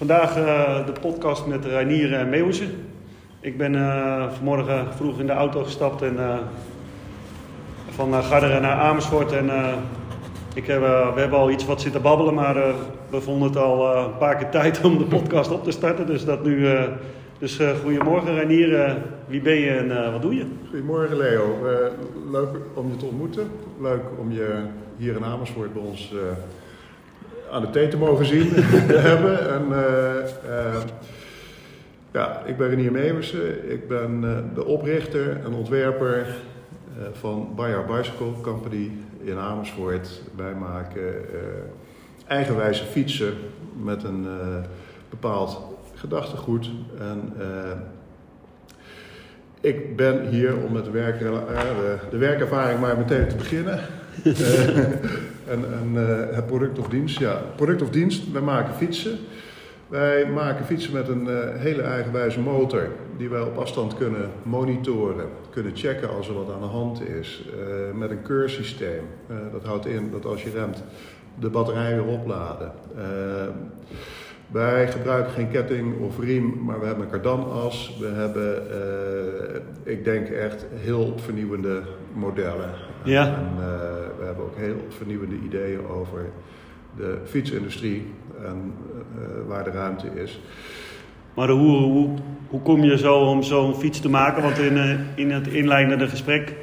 Vandaag uh, de podcast met Reinier en Meeuwse. Ik ben uh, vanmorgen vroeg in de auto gestapt en uh, van Garderen naar Amersfoort. En ik heb, we hebben al iets wat zitten babbelen, maar we vonden het al een paar keer tijd om de podcast op te starten. Dus dat nu. dus goedemorgen Reinier, wie ben je en wat doe je? Goedemorgen Leo, leuk om je te ontmoeten. Leuk om je hier in Amersfoort bij ons aan de thee te mogen zien hebben. En, uh, ja, ik ben Renier Meewersen. Ik ben uh, de oprichter en ontwerper uh, van Bayer Bicycle Company in Amersfoort. Wij maken eigenwijze fietsen met een bepaald gedachtegoed. En, ik ben hier om met de, werk, de werkervaring maar meteen te beginnen. En, en uh, het product of dienst, ja. Product of dienst, wij maken fietsen. Wij maken fietsen met een uh, hele eigenwijze motor die wij op afstand kunnen monitoren, kunnen checken als er wat aan de hand is. Met een keursysteem. dat houdt in dat als je remt, de batterij weer opladen. Wij gebruiken geen ketting of riem, maar we hebben een kardanas. We hebben, ik denk echt heel vernieuwende modellen. Ja. En uh, we hebben ook heel vernieuwende ideeën over de fietsindustrie en uh, waar de ruimte is. Maar hoe, hoe, hoe kom je zo om zo'n fiets te maken? Want in, in het inleidende gesprek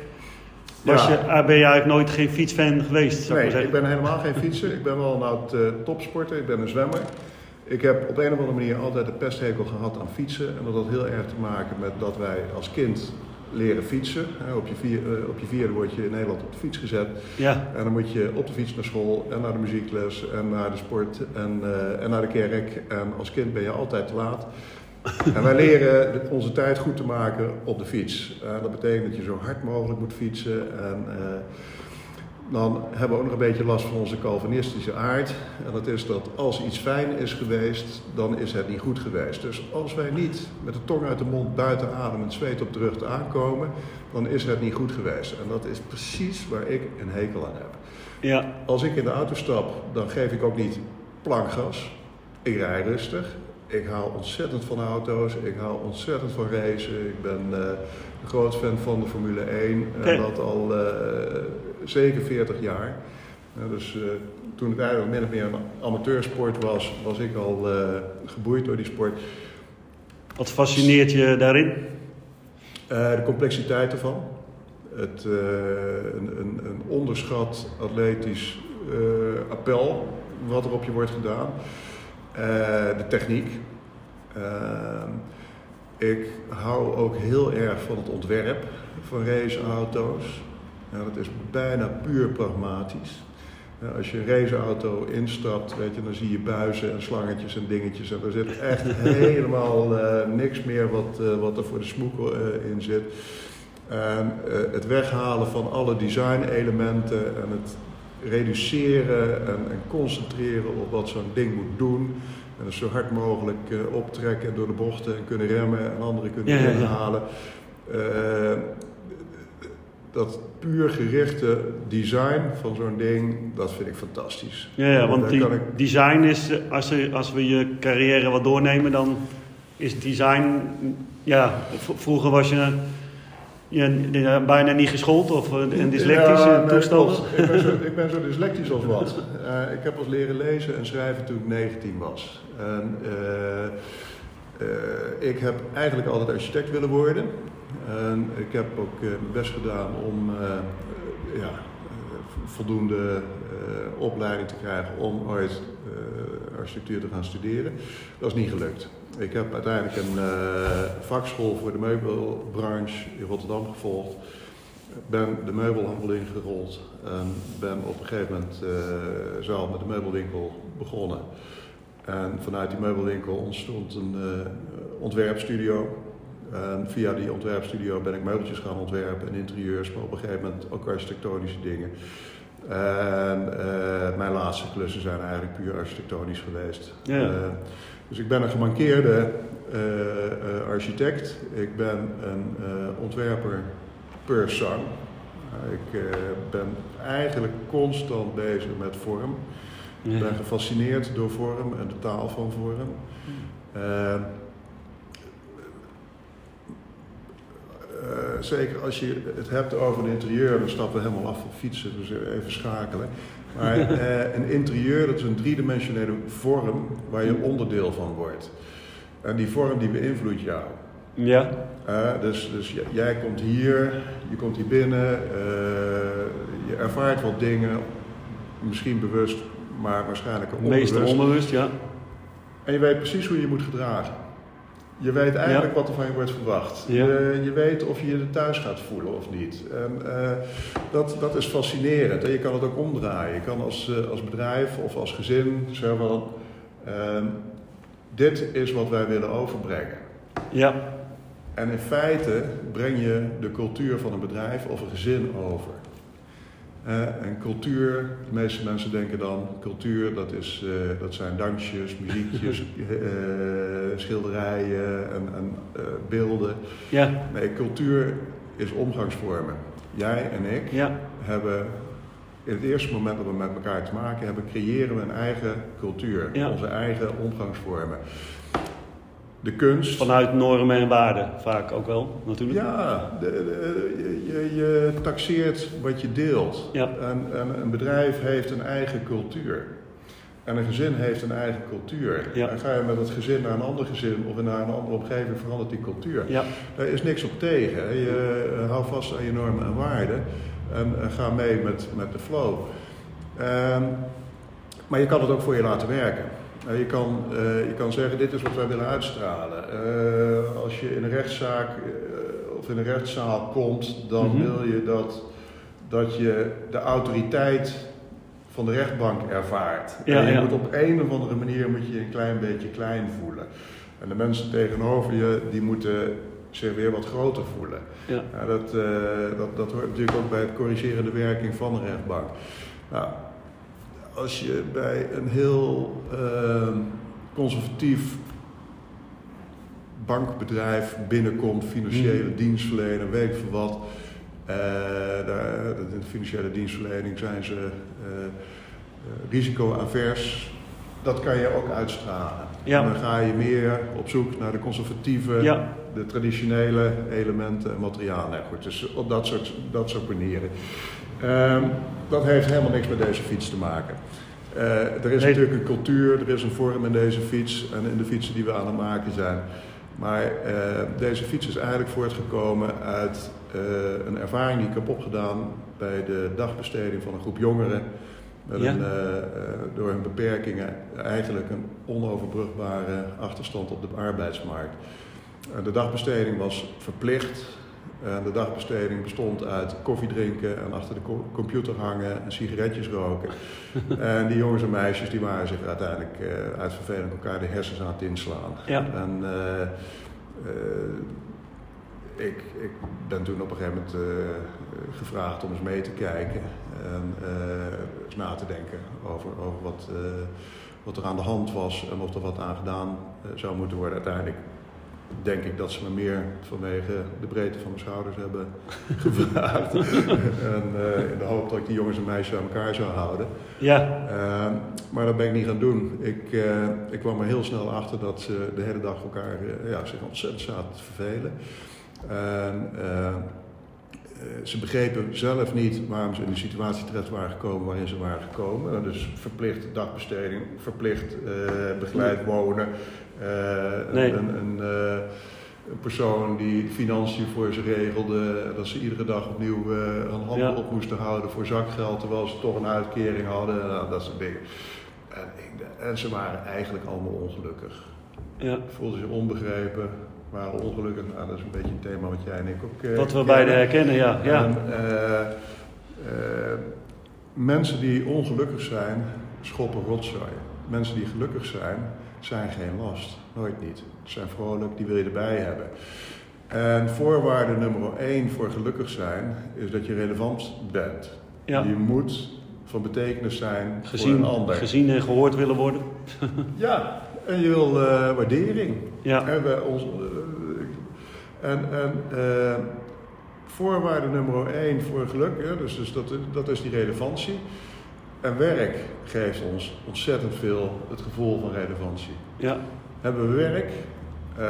was ja. je, ben je eigenlijk nooit geen fietsfan geweest? Zou nee, ik, ik ben helemaal geen fietser. Ik ben wel een oud topsporter, ik ben een zwemmer. Ik heb op een of andere manier altijd een pesthekel gehad aan fietsen. En dat had heel erg te maken met dat wij als kind leren fietsen. Op je, vier, eh, op je vierde word je in Nederland op de fiets gezet. Ja. En dan moet je op de fiets naar school en naar de muziekles en naar de sport en, uh, en naar de kerk. En als kind ben je altijd te laat. en wij leren onze tijd goed te maken op de fiets. Uh, dat betekent dat je zo hard mogelijk moet fietsen. En, dan hebben we ook nog een beetje last van onze Calvinistische aard. En dat is dat als iets fijn is geweest, dan is het niet goed geweest. Dus als wij niet met de tong uit de mond buiten adem en zweet op de rug aankomen, dan is het niet goed geweest. En dat is precies waar ik een hekel aan heb. Ja. Als ik in de auto stap, dan geef ik ook niet plankgas. Ik rij rustig. Ik hou ontzettend van auto's. Ik hou ontzettend van racen. Ik ben uh, een groot fan van de Formule 1. En dat al uh, zeker 40 jaar. Dus toen het eigenlijk min of meer een amateursport was, was ik al geboeid door die sport. Wat fascineert je daarin? de complexiteit ervan. Het, een, een, een, onderschat atletisch appel wat er op je wordt gedaan. Uh, de techniek. Uh, ik hou ook heel erg van het ontwerp van raceauto's. Ja, dat is bijna puur pragmatisch. Ja, als je een raceauto instapt, weet je, dan zie je buizen en slangetjes en dingetjes. En er zit echt helemaal uh, niks meer wat, wat er voor de smoek in zit. En het weghalen van alle design-elementen en het reduceren en, en, concentreren op wat zo'n ding moet doen. En dus zo hard mogelijk optrekken door de bochten en kunnen remmen en anderen kunnen ja, inhalen. Ja, dat puur gerichte design van zo'n ding, dat vind ik fantastisch. Ja, ja want die ik... design is, als, er, als we je carrière wat doornemen, dan is design, ja, vroeger was je je bijna niet geschoold of een dyslectische ja, nee, toestand? Ik ben, zo, ik ben zo dyslectisch als wat. Uh, ik heb als leren lezen en schrijven toen ik 19 was. En, uh, uh, ik heb eigenlijk altijd architect willen worden. Ik heb ook mijn best gedaan om ja, voldoende opleiding te krijgen om ooit architectuur te gaan studeren. Dat is niet gelukt. Ik heb uiteindelijk een vakschool voor de meubelbranche in Rotterdam gevolgd. Ben de meubelhandel ingerold en ben op een gegeven moment uh, zelf met de meubelwinkel begonnen. En vanuit die meubelwinkel ontstond een uh, ontwerpstudio. En via die ontwerpstudio ben ik meubeltjes gaan ontwerpen en interieurs, maar op een gegeven moment ook architectonische dingen. En mijn laatste klussen zijn eigenlijk puur architectonisch geweest. Ja. Dus ik ben een gemankeerde uh, uh, architect. Ik ben een ontwerper per ik ben eigenlijk constant bezig met vorm. Ik ben gefascineerd door vorm en de taal van vorm. Uh, zeker als je het hebt over een interieur, dan stappen we helemaal af van fietsen, dus even schakelen. Maar uh, een interieur, dat is een driedimensionele vorm waar je onderdeel van wordt. En die vorm die beïnvloedt jou. Ja. Uh, dus dus jij komt hier, je komt hier binnen, je ervaart wat dingen, misschien bewust, maar waarschijnlijk onbewust. Meestal onbewust, ja. En je weet precies hoe je moet gedragen. Je weet eigenlijk ja. wat er van je wordt verwacht. Ja. Je, je, weet of je je thuis gaat voelen of niet. En, uh, dat, dat is fascinerend. En je kan het ook omdraaien. Je kan als, uh, als bedrijf of als gezin zeggen van... Uh, dit is wat wij willen overbrengen. Ja. En in feite breng je de cultuur van een bedrijf of een gezin over. Uh, en cultuur, de meeste mensen denken dan, cultuur dat, is, uh, dat zijn dansjes, muziekjes, uh, schilderijen en, en beelden. Ja. Nee, cultuur is omgangsvormen. Jij en ik ja. hebben in het eerste moment dat we met elkaar te maken hebben, creëren we een eigen cultuur, ja. onze eigen omgangsvormen. De kunst. Vanuit normen en waarden vaak ook wel, natuurlijk. Ja, de, de, je, je, taxeert wat je deelt. Ja. En, en, een bedrijf heeft een eigen cultuur. En een gezin heeft een eigen cultuur. Ja. En ga je met het gezin naar een ander gezin of naar een andere omgeving, verandert die cultuur. Ja. Daar is niks op tegen. Je uh, hou vast aan je normen en waarden en, en ga mee met, met de flow. Um, maar je kan het ook voor je laten werken. Je kan, uh, je kan zeggen, dit is wat wij willen uitstralen. Uh, als je in een rechtszaak uh, of in een rechtszaal komt, dan Mhm. wil je dat, dat je de autoriteit van de rechtbank ervaart. Ja, en je ja. moet op een of andere manier moet je een klein beetje klein voelen. En de mensen tegenover je, die moeten zich weer wat groter voelen. Ja. Ja, dat, dat, dat hoort natuurlijk ook bij het corrigerende werking van de rechtbank. Nou, als je bij een heel uh, conservatief bankbedrijf binnenkomt, financiële Mhm. dienstverlener, weet ik veel wat. Uh, daar, in de financiële dienstverlening zijn ze uh, risicoavers. Dat kan je ook uitstralen. Ja. En dan ga je meer op zoek naar de conservatieve, Ja. de traditionele elementen en materialen. Nou goed, dus op dat soort, dat soort manieren. Um, dat heeft helemaal niks met deze fiets te maken. Uh, er is Nee. natuurlijk een cultuur, er is een vorm in deze fiets en in de fietsen die we aan het maken zijn. Maar uh, deze fiets is eigenlijk voortgekomen uit uh, een ervaring die ik heb opgedaan bij de dagbesteding van een groep jongeren. Met Ja. een, door hun beperkingen eigenlijk een onoverbrugbare achterstand op de arbeidsmarkt. de dagbesteding was verplicht. En de dagbesteding bestond uit koffie drinken en achter de co computer hangen en sigaretjes roken. en die jongens en meisjes die waren zich uiteindelijk uh, uit verveling elkaar de hersens aan het inslaan. Ja. En uh, uh, ik, ik ben toen op een gegeven moment gevraagd om eens mee te kijken en eens na te denken over, over wat, wat er aan de hand was en of er wat aan gedaan zou moeten worden. Uiteindelijk denk ik dat ze me meer vanwege de breedte van mijn schouders hebben gevraagd. en uh, in de hoop dat ik die jongens en meisjes aan elkaar zou houden. Ja. Uh, maar dat ben ik niet gaan doen. Ik, uh, ik kwam er heel snel achter dat ze de hele dag elkaar ja, zich ontzettend zaten te vervelen. En, eh, ze begrepen zelf niet waarom ze in de situatie terecht waren gekomen waarin ze waren gekomen. Dus verplicht dagbesteding, verplicht begeleid wonen. Uh, nee. Een, een, uh, een, persoon die financiën voor ze regelde, dat ze iedere dag opnieuw uh, een handel Ja. op moesten houden voor zakgeld, terwijl ze toch een uitkering hadden, nou, dat soort dingen. En, en, ze waren eigenlijk allemaal ongelukkig. Ja. Voelden zich onbegrepen, waren ongelukkig. Nou, dat is een beetje een thema wat jij en ik ook. wat we beide herkennen, ja. ja. En, mensen die ongelukkig zijn, schoppen rotzooi. Mensen die gelukkig zijn, zijn geen last. Nooit niet. Ze zijn vrolijk, die wil je erbij hebben. En voorwaarde nummer één voor gelukkig zijn is dat je relevant bent. Ja. Je moet van betekenis zijn gezien, voor een ander. Gezien en gehoord willen worden. ja, en je wil uh, waardering. Ja. En, ons, en, en uh, voorwaarde nummer één voor geluk, hè, dus, dus dat, dat is die relevantie. En werk geeft ons ontzettend veel het gevoel van relevantie. Ja. Hebben we werk, uh,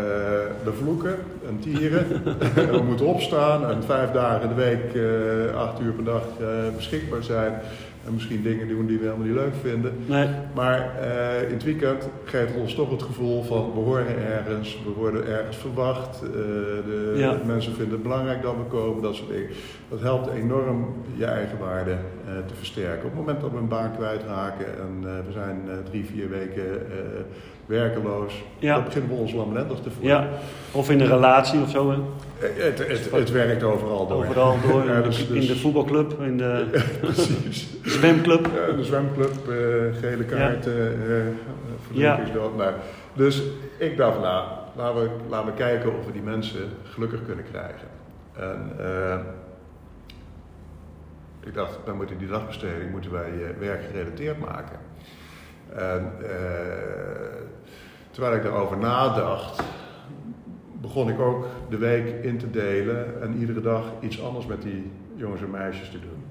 we vloeken en tieren, we moeten opstaan en vijf dagen in de week, uh, acht uur per dag uh, beschikbaar zijn. En misschien dingen doen die we helemaal niet leuk vinden. Nee. Maar in het weekend geeft ons toch het gevoel van we horen ergens, we worden ergens verwacht. de Ja. mensen vinden het belangrijk dat we komen, dat soort dingen. Dat helpt enorm je eigen waarde te versterken. Op het moment dat we een baan kwijtraken en we zijn drie, vier weken werkeloos. Ja. Dan beginnen we ons lamlendig te voelen. Ja. Of in een relatie of zo. Hè. Het, het, het werkt overal door. Overal door. Ja, in, dus- de, dus- in de voetbalclub, in de zwemclub. Ja, de zwemclub, eh, gele kaarten, eh verdrinkingsdood. Nou, dus ik dacht, nou, laten we, laten we kijken of we die mensen gelukkig kunnen krijgen. En eh, ik dacht, dan moeten die dagbesteding moeten wij eh, werkgerelateerd maken. En eh, terwijl ik daarover nadacht, begon ik ook de week in te delen en iedere dag iets anders met die jongens en meisjes te doen.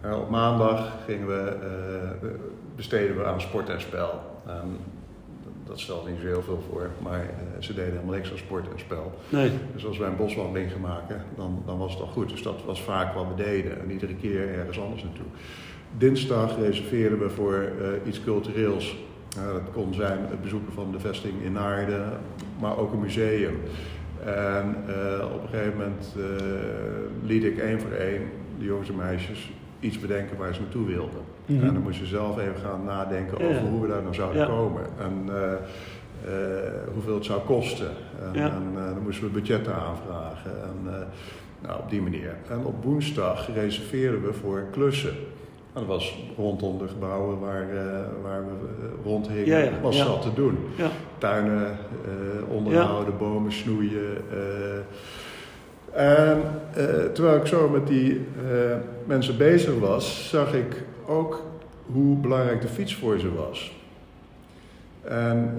Eh, op maandag gingen we, eh, besteden we aan sport en spel. Dat stelde niet zo heel veel voor, maar eh, ze deden helemaal niks aan sport en spel. Nee. Dus als wij een boswandeling gaan maken, dan, dan was het al goed. Dus dat was vaak wat we deden en iedere keer ergens anders naartoe. Dinsdag reserveerden we voor iets cultureels. Dat kon zijn het bezoeken van de vesting in Naarden, maar ook een museum. En uh, op een gegeven moment uh, liet ik één voor één de jongens en meisjes iets bedenken waar ze naartoe wilden. Mm -hmm. En dan moesten ze zelf even gaan nadenken over ja. hoe we daar nou zouden Ja. komen. En uh, hoeveel het zou kosten. En dan moesten we budgetten aanvragen. En, nou, op die manier. En op woensdag reserveerden we voor klussen. Dat was rondom de gebouwen waar, uh, waar we uh, rondhingen, Ja, ja, was dat te doen. Tuinen uh, onderhouden, bomen snoeien. en terwijl ik zo met die mensen bezig was, zag ik ook hoe belangrijk de fiets voor ze was. En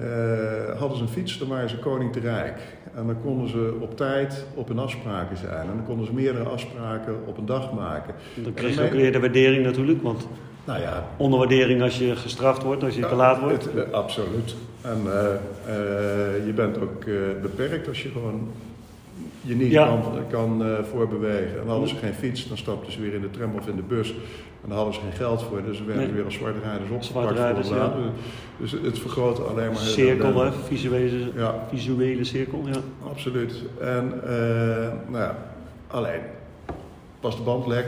hadden ze een fiets, dan waren ze koning te rijk. En dan konden ze op tijd op hun afspraken zijn. En dan konden ze meerdere afspraken op een dag maken. Dan kreeg je ook weer de waardering natuurlijk, want Nou ja, onderwaardering als je gestraft wordt, als je te laat wordt. Het, eh, absoluut. En eh, eh, je bent ook eh, beperkt als je gewoon je niet Ja. kan, kan eh, voorbewegen. En hadden ze geen fiets, dan stapten ze weer in de tram of in de bus. En dan hadden ze geen geld voor, dus ze werden Nee. weer als zwartrijders opgepakt. Zwartrijders, voor de ja. later. Dus het vergroot alleen maar... Cirkel, hè? Visuele, Ja, visuele cirkel, ja. absoluut. En eh, nou ja, alleen, was de band lek,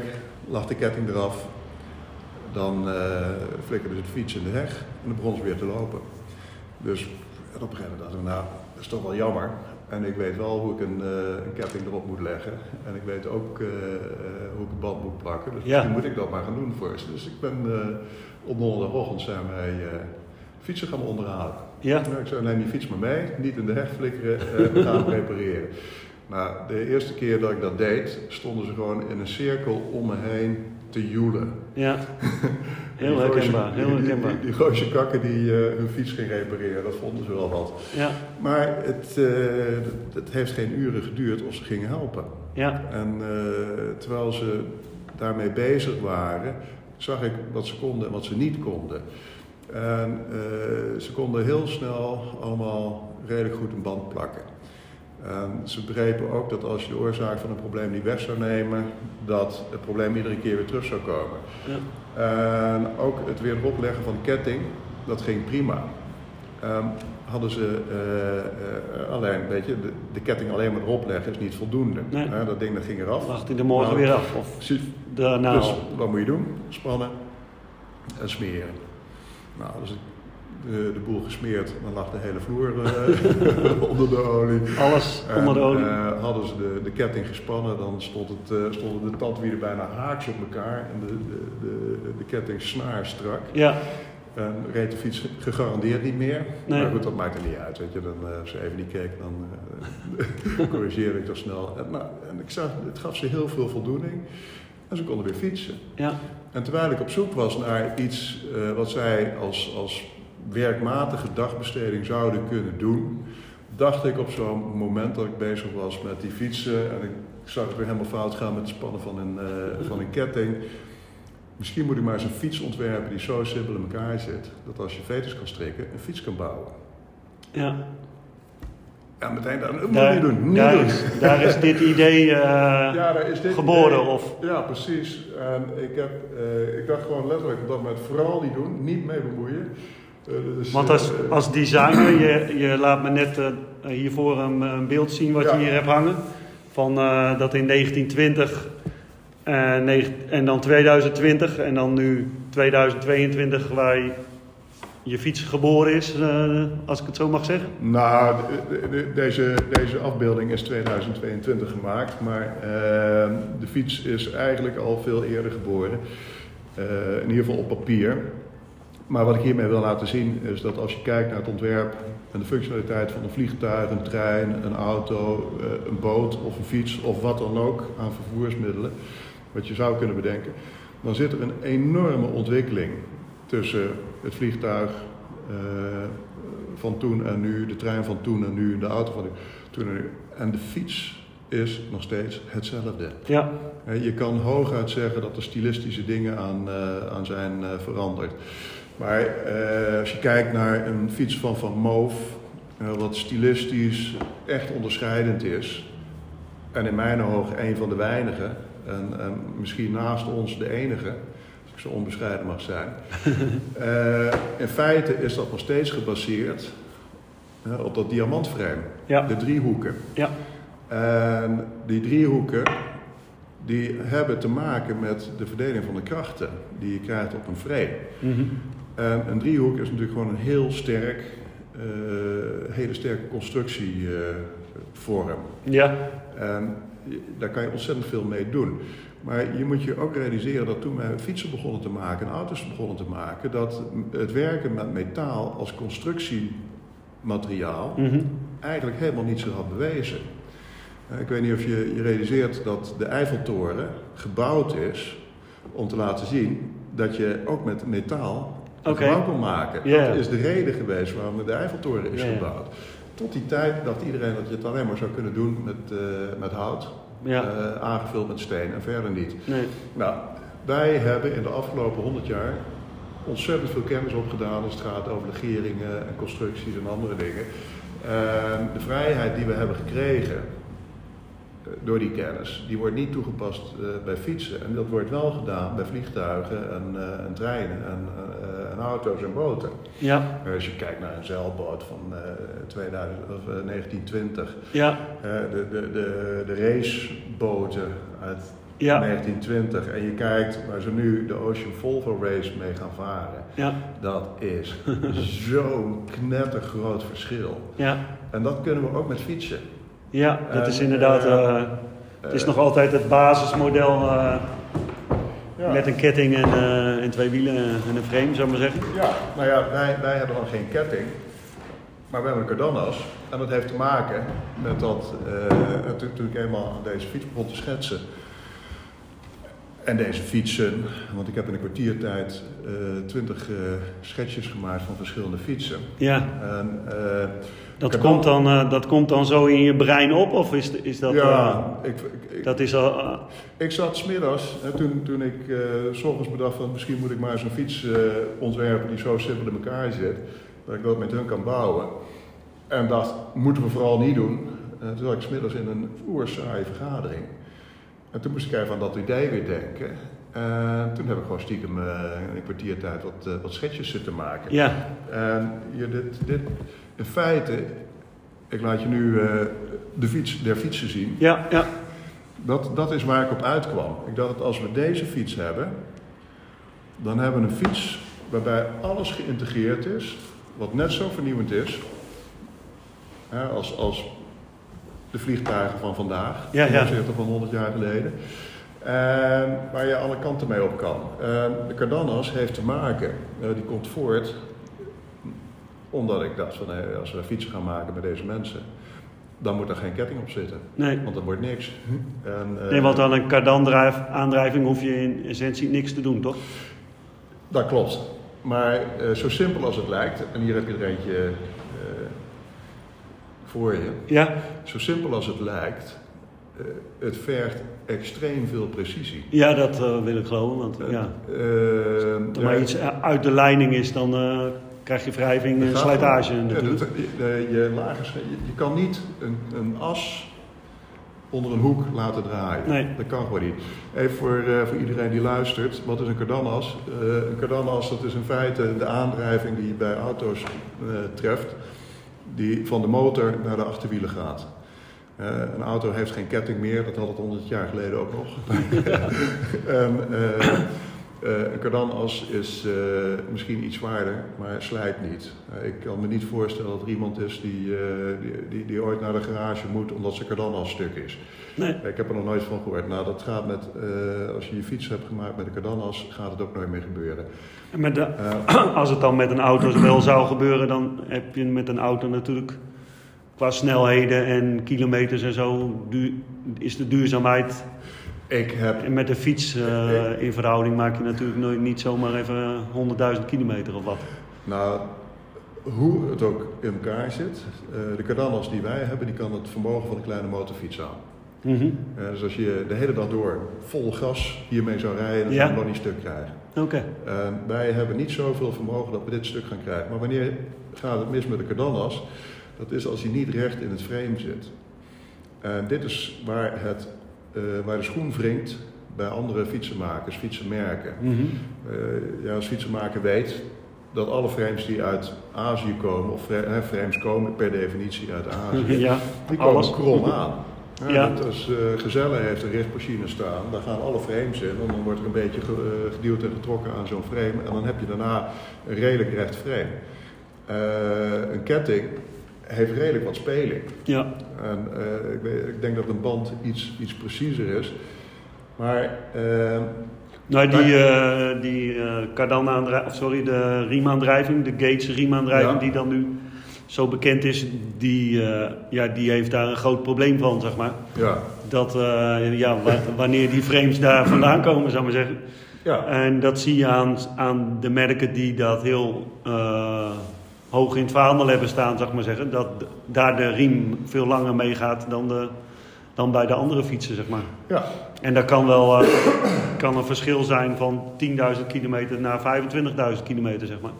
lag de ketting eraf. Dan eh flikkerde ze de fiets in de heg en dan begon ze weer te lopen. Dus op een gegeven moment dachten we, nou, dat is toch wel jammer. En ik weet wel hoe ik een, eh, een ketting erop moet leggen. En ik weet ook eh, eh, hoe ik een band moet plakken. Dus Ja. misschien moet ik dat maar gaan doen voor ze. Dus ik ben op donderdagochtend zijn wij fietsen gaan onderhalen. Ja, Nou, ik zei, neem die fiets maar mee, niet in de heg flikkeren, we gaan repareren. Nou, de eerste keer dat ik dat deed, stonden ze gewoon in een cirkel om me heen te joelen. ja. Heel herkenbaar, heel die- die- kakken die eh, hun fiets ging repareren, dat vonden ze wel wat. Ja, Maar het, eh, het- het heeft geen uren geduurd of ze gingen helpen. ja, En eh, terwijl ze daarmee bezig waren, zag ik wat ze konden en wat ze niet konden. En eh, ze konden heel snel allemaal redelijk goed een band plakken. En ze begrepen ook dat als je de oorzaak van een probleem niet weg zou nemen, dat het probleem iedere keer weer terug zou komen. ja. En ook het weer erop leggen van de ketting, dat ging prima. Ehm, hadden ze eh, eh, alleen, weet je, de, de ketting alleen maar erop leggen is niet voldoende. Nee. Dat ding dat ging eraf. Wacht hij de morgen Nou, weer af. Of Precies. daarna Dus wat moet je doen? Spannen en smeren. Nou, ik de, de boel gesmeerd, dan lag de hele vloer eh, onder de olie. Alles En, onder de olie. eh, hadden ze de, de ketting gespannen, dan stond het, eh, stonden de tandwielen bijna haaks op elkaar en de, de, de, de ketting snaar strak. ja, En reed de fiets gegarandeerd niet meer. Nee. Maar goed, dat maakt er niet uit. Weet je. Dan, eh, als ze even niet keek, dan eh, corrigeerde ik toch snel. En, nou, en ik zag, het gaf ze heel veel voldoening. En ze konden weer fietsen. ja, En terwijl ik op zoek was naar iets eh, wat zij als, als werkmatige dagbesteding zouden kunnen doen, dacht ik op zo'n moment dat ik bezig was met die fietsen en ik zag het weer helemaal fout gaan met het spannen van een, eh, van een ketting. Misschien moet ik maar eens een fiets ontwerpen die zo simpel in elkaar zit, dat als je veters kan strikken, een fiets kan bouwen. Ja. Ja, meteen daar, dat moet Daar, je doen. Niet daar, doen. is, daar is dit idee eh, Ja, daar is dit geboren. idee. Of, Ja, precies. En ik, heb, eh, ik dacht gewoon letterlijk op dat moment vooral niet doen, niet mee bemoeien. Dus, want als, eh, als designer, je, je laat me net eh, hiervoor een, een beeld zien wat Ja. je hier hebt hangen. Van eh, dat in 1920 eh, neg- en dan 2020 en dan nu 2022 waar je, je fiets geboren is, als ik het zo mag zeggen. Nou, de- de- de- deze, deze afbeelding is 2022 gemaakt, maar de fiets is eigenlijk al veel eerder geboren. In ieder geval op papier. Maar wat ik hiermee wil laten zien is dat als je kijkt naar het ontwerp en de functionaliteit van een vliegtuig, een trein, een auto, eh, een boot of een fiets of wat dan ook aan vervoersmiddelen, wat je zou kunnen bedenken, dan zit er een enorme ontwikkeling tussen het vliegtuig eh, van toen en nu, de trein van toen en nu, de auto van toen en nu. En de fiets is nog steeds hetzelfde. Ja, Je kan hooguit zeggen dat er stilistische dingen aan, eh, aan zijn veranderd. Maar eh, als je kijkt naar een fiets van Van Moof, eh, wat stilistisch echt onderscheidend is, en in mijn ogen een van de weinigen, en, en misschien naast ons de enige, als ik zo onbescheiden mag zijn. Eh, in feite is dat nog steeds gebaseerd op dat diamantframe, ja, de driehoeken. ja, En die driehoeken die hebben te maken met de verdeling van de krachten die je krijgt op een frame. mhm. En een driehoek is natuurlijk gewoon een heel sterk, eh, hele sterke constructievorm. ja, en je- daar kan je ontzettend veel mee doen. Maar je moet je ook realiseren dat toen wij fietsen begonnen te maken en auto's begonnen te maken, dat het werken met metaal als constructiemateriaal mhm. eigenlijk helemaal niet zo had bewezen. Eh, Ik weet niet of je je realiseert dat de Eiffeltoren gebouwd is om te laten zien dat je ook met metaal gebouw kon maken. Dat is de reden geweest waarom de Eiffeltoren is gebouwd. Tot die tijd dacht iedereen dat je het alleen maar zou kunnen doen met, eh, met hout, ja, eh, aangevuld met steen en verder niet. nee, Nou, wij hebben in de afgelopen 100 jaar ontzettend veel kennis opgedaan als het gaat over legeringen en constructies en andere dingen. En de vrijheid die we hebben gekregen eh, door die kennis, die wordt niet toegepast bij fietsen. En dat wordt wel gedaan bij vliegtuigen en, en treinen en, en auto's en boten. ja, Als je kijkt naar een zeilboot van eh, 2000, of, eh, 1920, ja, eh, de, de, de, de raceboten uit ja, 1920 en je kijkt waar ze nu de Ocean Volvo Race mee gaan varen, ja, dat is zo'n knettergroot verschil. ja, En dat kunnen we ook met fietsen. ja, dat is inderdaad, eh, eh, het is Eh, nog altijd het basismodel eh, ja. met een ketting en, eh, en twee wielen en een frame, zou ik maar zeggen. Ja, nou ja, wij, wij hebben dan geen ketting, maar we hebben een cardanas. En dat heeft te maken met dat, eh, toen, toen ik eenmaal aan deze fiets begon te schetsen. En deze fietsen, want ik heb in een kwartiertijd eh twintig eh, schetsjes gemaakt van verschillende fietsen. Ja, En, eh, dat komt, dan, dat komt dan zo in je brein op, of is, is dat... ja, ik, ik, dat is al... ik zat smiddags, hè, toen, toen ik s ochtends bedacht van misschien moet ik maar eens een fiets ontwerpen die zo simpel in elkaar zit, dat ik dat met hun kan bouwen. En dacht, moeten we vooral niet doen. Toen zat ik smiddags in een oersaaie vergadering. En toen moest ik even aan dat idee weer denken. En toen heb ik gewoon stiekem eh, in een kwartiertijd wat, eh, wat schetsjes zitten maken. ja, En je, dit, dit, in feite, ik laat je nu eh, de fiets der fietsen zien. ja, ja, Dat, dat is waar ik op uitkwam. Ik dacht dat als we deze fiets hebben, dan hebben we een fiets waarbij alles geïntegreerd is, wat net zo vernieuwend is hè, als, als de vliegtuigen van vandaag, Ja, ja. van 100 jaar geleden. En waar je alle kanten mee op kan. En de Cardanas heeft te maken, eh, die komt voort omdat ik dacht van als we fietsen gaan maken met deze mensen, dan moet er geen ketting op zitten. nee. Want dat wordt niks. En, eh, Nee, want aan een kardan-aandrijving hoef je in essentie niks te doen, toch? Dat klopt. Maar eh, zo simpel als het lijkt, en hier heb je er eentje voor je. Ja, Zo simpel als het lijkt, eh, het vergt extreem veel precisie. Ja, dat eh, wil ik geloven. Want Eh, ja, als er maar iets uit de leiding is, dan krijg je wrijving en slijtage om- natuurlijk. je, lage, sche- je, je kan niet een, een as onder een hoek laten draaien. Nee. Dat kan gewoon niet. Even voor, voor iedereen die luistert, wat is een kardanas? Een kardanas dat is in feite de aandrijving die je bij auto's treft, die van de motor naar de achterwielen gaat. Eh, een auto heeft geen ketting meer, dat had het 100 jaar geleden ook nog. en, eh, eh, een kardanas is eh, misschien iets zwaarder, maar slijt niet. Eh, ik kan me niet voorstellen dat er iemand is die, eh, die, die, die ooit naar de garage moet omdat zijn kardanas stuk is. Nee. Ik heb er nog nooit van gehoord. Nou, dat gaat met, eh, als je je fiets hebt gemaakt met een kardanas, gaat het ook nooit meer gebeuren. Met de, Eh, als het dan met een auto wel zou gebeuren, dan heb je met een auto natuurlijk qua snelheden en kilometers en zo, is de duurzaamheid. Ik heb En met de fiets eh, in verhouding maak je natuurlijk nooit, niet zomaar even 100.000 kilometer of wat. Nou, hoe het ook in elkaar zit, eh, de cardanas die wij hebben, die kan het vermogen van een kleine motorfiets aan. Mhm. Eh, dus als je de hele dag door vol gas hiermee zou rijden, dan Ja. zou je nog niet stuk krijgen. Oké. En wij hebben niet zoveel vermogen dat we dit stuk gaan krijgen. Maar wanneer gaat het mis met de cardanas? Dat is als hij niet recht in het frame zit. En dit is waar, het, waar de schoen wringt bij andere fietsenmakers, fietsenmerken. Mhm. Eh, ja, als fietsenmaker weet dat alle frames die uit Azië komen, of frames komen per definitie uit Azië, Ja, die komen alles. krom aan. Ja, Ja. dat Als eh Gezelle heeft een richtmachine staan, daar gaan alle frames in en dan wordt er een beetje ge- eh, geduwd en getrokken aan zo'n frame en dan heb je daarna een redelijk recht frame. Eh, een ketting heeft redelijk wat speling. Ja. En eh, ik, weet, ik denk dat een band iets, iets preciezer is. Maar eh, Nou, die, eh die eh of sorry, de riemaandrijving, de Gates riemaandrijving Ja. die dan nu zo bekend is, die, ja, die heeft daar een groot probleem van, zeg maar. ja, Dat, ja, wa- wanneer die frames daar vandaan komen, zou ik maar zeggen. ja, En dat zie je aan, aan de merken die dat heel hoog in het vaandel hebben staan, zeg maar zeggen. Dat daar de riem veel langer meegaat dan, de, dan bij de andere fietsen, zeg maar. ja, En dat kan wel eh, kan een verschil zijn van 10.000 kilometer naar 25.000 kilometer, zeg maar.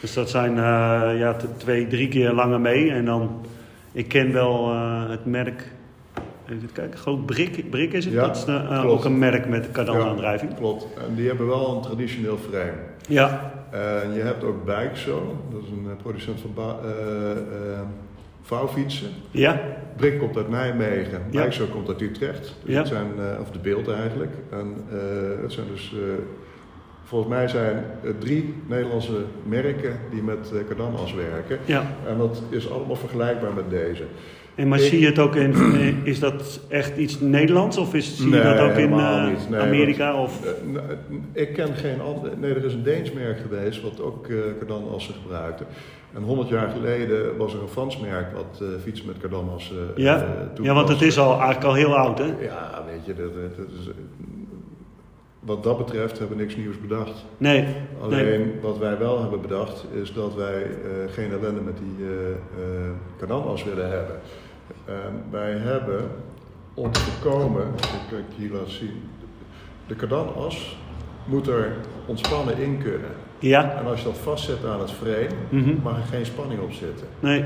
Dus dat zijn eh, ja, twee, drie keer langer mee. En dan, ik ken wel eh, het merk, even kijken, groot Brik, Brik is het. Ja, dat is ook een merk met kardanaandrijving. klopt. En die hebben wel een traditioneel frame. Ja, En je hebt ook Bijkzo, dat is een eh, producent van eh, eh, vouwfietsen. ja, Brik komt uit Nijmegen, Ja. Bijkzo komt uit Utrecht. Dus Ja. het zijn, eh, of de beeld eigenlijk. En eh, het zijn dus, eh, volgens mij zijn het drie Nederlandse merken die met uh, werken. ja. En dat is allemaal vergelijkbaar met deze. En maar zie je het ook in, is dat echt iets Nederlands of is, zie je dat ook in eh. Nee, Amerika? want, Of, eh, nou, ik ken geen ander. Nee, er is een Deens merk geweest wat ook uh, cardanassen gebruikte. En 100 jaar geleden was er een Frans merk wat uh, fietsen met cardanassen uh, ja? ja, want het is al, eigenlijk al heel oud, hè? Ja, weet je, dat, dat- is, wat dat betreft hebben we niks nieuws bedacht. Nee, Alleen nee. wat wij wel hebben bedacht is dat wij uh, geen ellende met die uh, cardana's willen hebben. Wij hebben om te voorkomen, dat kan ik hier laten zien, de cardanas moet er ontspannen in kunnen. Ja. En als je dat vastzet aan het frame, mm -hmm. mag er geen spanning op zitten. Nee.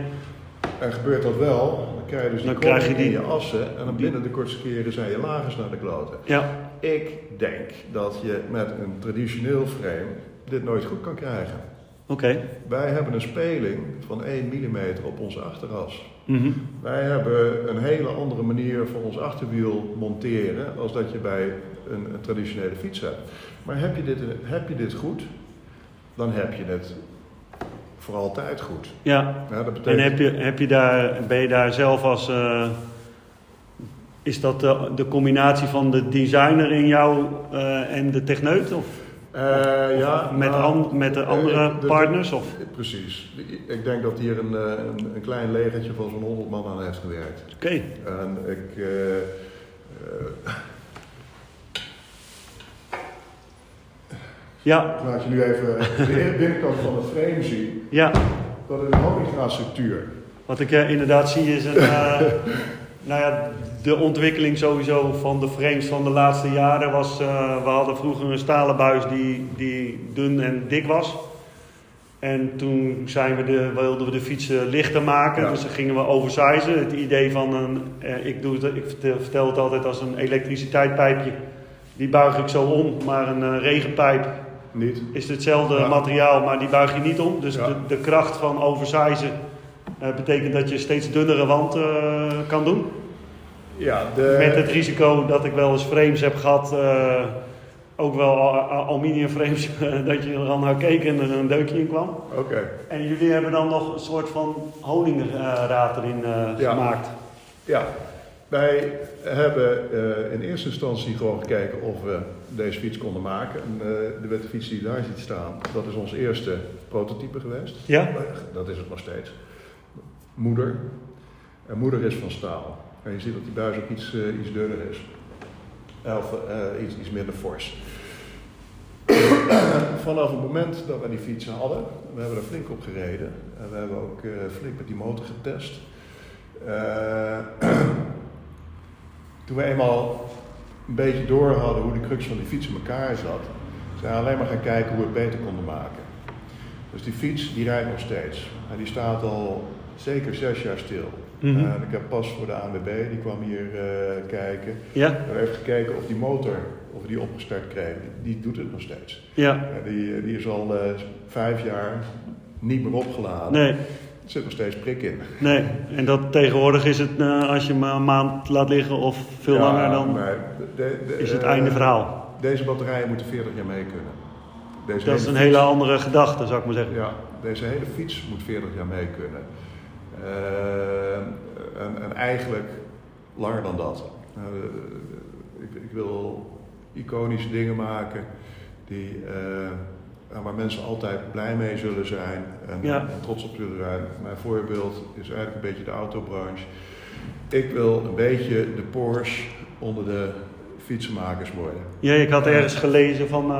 En gebeurt dat wel, dan krijg je dus die dan krijg je die, in je assen en dan binnen de kortste keren zijn je lagers naar de kloten. Ja. Ik denk dat je met een traditioneel frame dit nooit goed kan krijgen. Okay. Wij hebben een speling van 1 mm op onze achteras. Mm -hmm. Wij hebben een hele andere manier voor ons achterwiel monteren als dat je bij een, een traditionele fiets hebt. Maar heb je, dit, heb je dit goed, dan heb je het voor altijd goed. Ja. ja dat betekent... En heb je, heb je daar, ben je daar zelf als. Uh, is dat de, de, combinatie van de designer in jou uh, en de techneut? Of, uh, ja, met, nou, an, met de andere de, partners? Of? Precies. Ik denk dat hier een, een, een klein legertje van zo'n 100 man aan heeft gewerkt. Oké. Okay. En ik. Uh, ja. Ik laat je nu even de binnenkant van het frame zien. Ja. Dat is een honingraadstructuur. Wat ik inderdaad zie is een, Nou ja, de ontwikkeling sowieso van de frames van de laatste jaren was... eh, we hadden vroeger een stalen buis die, die dun en dik was. En toen zijn we de, wilden we de fietsen lichter maken. Ja. Dus dan gingen we oversizen. Het idee van een... eh, ik, doe het, ik vertel- het altijd als een elektriciteitspijpje. Die buig ik zo om. Maar een eh, regenpijp Niet? is hetzelfde Ja. materiaal, maar die buig je niet om. Dus Ja. de, de kracht van oversizen eh, betekent dat je steeds dunnere wand kan doen. Ja, de... Met het risico dat ik wel eens frames heb gehad, eh, ook wel al- al- aluminium frames, dat je er al naar keek en er een deukje in kwam. Oké. En jullie hebben dan nog een soort van honingraad erin eh, Ja. gemaakt. Ja, wij hebben eh, in eerste instantie gewoon gekeken of we deze fiets konden maken. En, de witte fiets die je daar ziet staan, dat is ons eerste prototype geweest. Ja? Dat is het nog steeds. Moeder. En moeder is van staal. En je ziet dat die buis ook iets, eh, iets dunner is. Of eh, iets, iets minder fors. Vanaf het moment dat we die fiets hadden, we hebben er flink op gereden. En we hebben ook eh, flink met die motor getest. Toen we eenmaal een beetje door hadden hoe de crux van die fiets in elkaar zat, zijn we alleen maar gaan kijken hoe we het beter konden maken. Dus die fiets die rijdt nog steeds. En die staat al zeker zes jaar stil. Mhm. Ik heb pas voor de ANWB, die kwam hier eh, kijken. Ja? En heeft gekeken of die motor, of we die opgestart kregen. Die, die doet het nog steeds. Ja. Die, die is al eh, vijf jaar niet meer opgeladen. Nee, Er zit nog steeds prik in. nee. En dat tegenwoordig is het, eh, als je hem een maand laat liggen of veel Ja, langer, dan maar de- de- is het eh, einde verhaal. Deze batterijen moeten 40 jaar mee kunnen. Deze Dat is een fiets- hele andere gedachte, zou ik maar zeggen. Ja, deze hele fiets moet 40 jaar mee kunnen. Eh, en, en eigenlijk langer dan dat. Eh, ik, ik wil iconische dingen maken die, eh, waar mensen altijd blij mee zullen zijn en, Ja. en trots op zullen zijn. Mijn voorbeeld is eigenlijk een beetje de autobranche. Ik wil een beetje de Porsche onder de fietsenmakers worden. Ja, ik had ergens gelezen van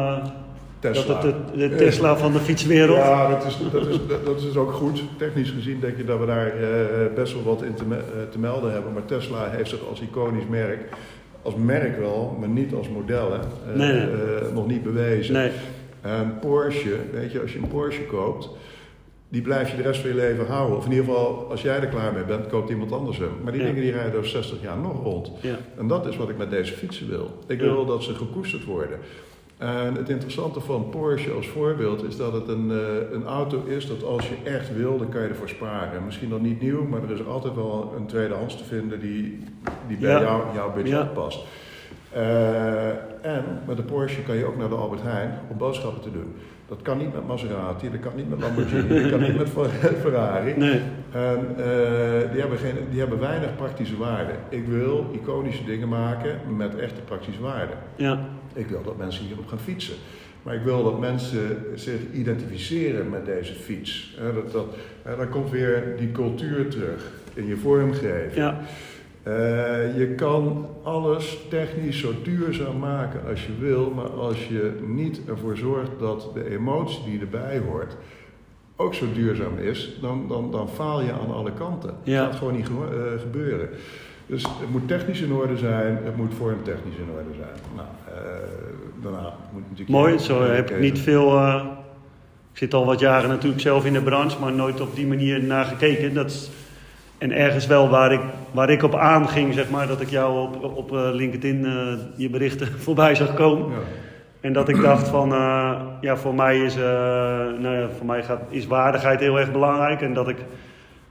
Tesla. dat het de, de Tesla van de fietswereld. Ja, dat is, dat, is, dat, is dus ook goed. Technisch gezien denk je dat we daar eh, best wel wat in te, eh, te melden hebben. Maar Tesla heeft zich als iconisch merk, als merk wel, maar niet als model, hè, eh, Nee, nee. nog niet bewezen. Nee, En Porsche, weet je, als je een Porsche koopt, die blijf je de rest van je leven houden. Of in ieder geval, als jij er klaar mee bent, koopt iemand anders hem. Maar die Ja. dingen die rijden over 60 jaar nog rond. ja. En dat is wat ik met deze fietsen wil. Ik Ja. wil dat ze gekoesterd worden. En het interessante van Porsche als voorbeeld is dat het een, eh, een auto is dat als je echt wil, dan kan je ervoor sparen. Misschien nog niet nieuw, maar er is altijd wel een tweedehands te vinden die, die bij Ja. jou, jouw budget Ja. past. Eh, en met de Porsche kan je ook naar de Albert Heijn om boodschappen te doen. Dat kan niet met Maserati, dat kan niet met Lamborghini, dat kan niet met Ferrari. Nee, En eh, die, hebben geen, die hebben weinig praktische waarde. Ik wil iconische dingen maken met echte praktische waarde. ja. Ik wil dat mensen hierop gaan fietsen. Maar ik wil dat mensen zich identificeren met deze fiets. Dat, dat, dan komt weer die cultuur terug in je vormgeving. Ja, Eh, je kan alles technisch zo duurzaam maken als je wil, maar als je niet ervoor zorgt dat de emotie die erbij hoort ook zo duurzaam is, dan, dan, dan faal je aan alle kanten. Ja. Dat gaat gewoon niet eh, gebeuren. Dus het moet technisch in orde zijn, het moet vormtechnisch in orde zijn. Nou, eh, daarna moet natuurlijk... mooi. Zo heb ik niet veel. eh, ik zit al wat jaren natuurlijk zelf in de branche, maar nooit op die manier naar gekeken. Dat is, en ergens wel waar ik, waar ik op aanging, zeg maar, dat ik jou op, op eh, LinkedIn je berichten voorbij zag komen. Ja. En dat ik dacht van, ja, voor mij is, nou ja, voor mij gaat, is waardigheid heel erg belangrijk. En dat ik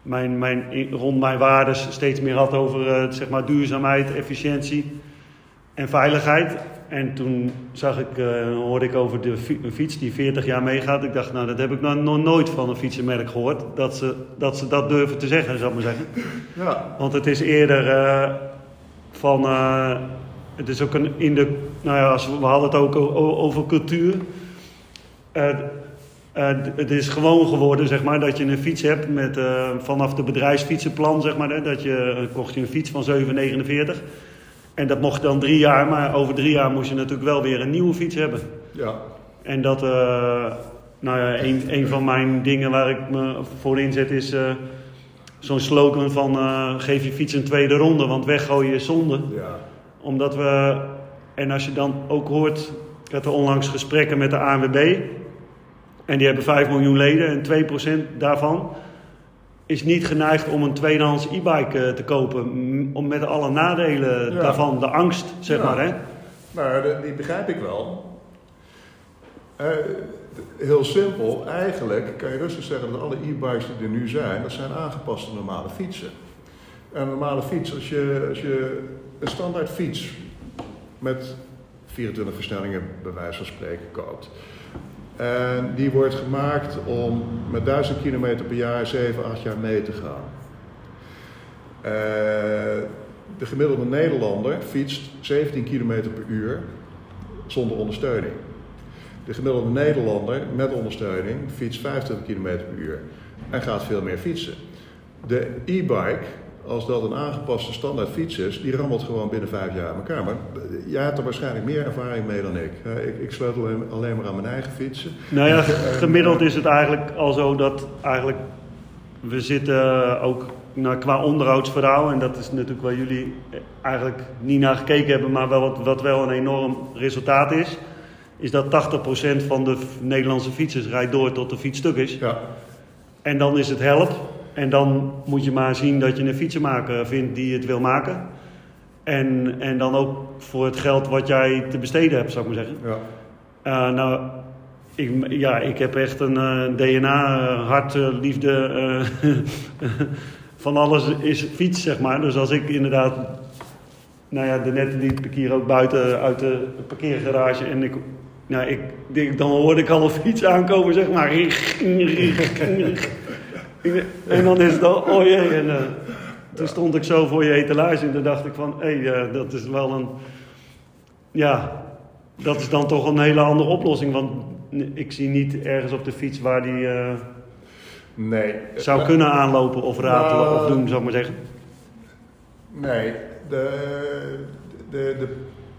mijn, mijn, rond mijn waardes steeds meer had over eh, zeg maar duurzaamheid, efficiëntie en veiligheid. En toen zag ik, eh, hoorde ik over de fiets die 40 jaar meegaat. Ik dacht, nou, dat heb ik nou nog nooit van een fietsenmerk gehoord. Dat ze, dat ze dat durven te zeggen, zou ik maar zeggen. Ja, Want het is eerder eh, van. het is ook een in de. Nou ja, als we, we hadden het ook over cultuur. Eh, het is gewoon geworden, zeg maar, dat je een fiets hebt met eh, vanaf de bedrijfsfietsenplan, zeg maar. Hè, dat je eh, kocht je een fiets van 7,49. En dat mocht dan drie jaar, maar over drie jaar moest je natuurlijk wel weer een nieuwe fiets hebben. ja. En dat, nou ja, een, een van mijn dingen waar ik me voor inzet is. zo'n slogan van geef je fiets een tweede ronde, want weggooien is zonde. Ja. Omdat we, en als je dan ook hoort, ik had er onlangs gesprekken met de ANWB. En die hebben 5 miljoen leden en 2% daarvan is niet geneigd om een tweedehands e-bike eh, te kopen. Om met alle nadelen Ja. daarvan, de angst, zeg Ja. maar. Hè? Maar die begrijp ik wel. Eh, heel simpel, eigenlijk kan je rustig zeggen dat alle e-bikes die er nu zijn, dat zijn aangepaste normale fietsen. En een normale fiets, als je, als je een standaard fiets met 24 versnellingen bij wijze van spreken koopt. En die wordt gemaakt om met 1000 kilometer per jaar 7, 8 jaar mee te gaan. Eh, de gemiddelde Nederlander fietst 17 km per uur zonder ondersteuning. De gemiddelde Nederlander met ondersteuning fietst 25 km per uur en gaat veel meer fietsen. De e-bike, als dat een aangepaste standaard fiets is, die rammelt gewoon binnen vijf jaar aan elkaar. Maar eh, jij hebt er waarschijnlijk meer ervaring mee dan ik. Eh, Ik, ik sleutel alleen- maar aan mijn eigen fietsen. Nou ja, gemiddeld is het eigenlijk al zo dat eigenlijk we zitten ook nou, qua onderhoudsverhaal, en dat is natuurlijk waar jullie eigenlijk niet naar gekeken hebben, maar wel wat, wel een enorm resultaat is, is dat 80% van de Nederlandse fietsers rijdt door tot de fiets stuk is. Ja, En dan is het help. En dan moet je maar zien dat je een fietsenmaker vindt die het wil maken. En, en dan ook voor het geld wat jij te besteden hebt, zou ik maar zeggen. ja. Eh, nou, ik, ja, ik heb echt een eh, DNA, eh, hart, liefde. van alles is fiets, zeg maar. Dus als ik inderdaad. Nou ja, de net liep ik hier ook buiten uit de parkeergarage. En ik, nou, ik, ik, dan hoorde ik al een fiets aankomen, zeg maar. En dan is het al, oh jee. En, eh, toen stond ik zo voor je etalage en toen dacht ik van, hé, eh, dat is wel een. Ja, dat is dan toch een hele andere oplossing. Want ik zie niet ergens op de fiets waar die eh, Nee. zou kunnen aanlopen of ratelen Nou, of doen, zou ik maar zeggen. Nee, de, de, de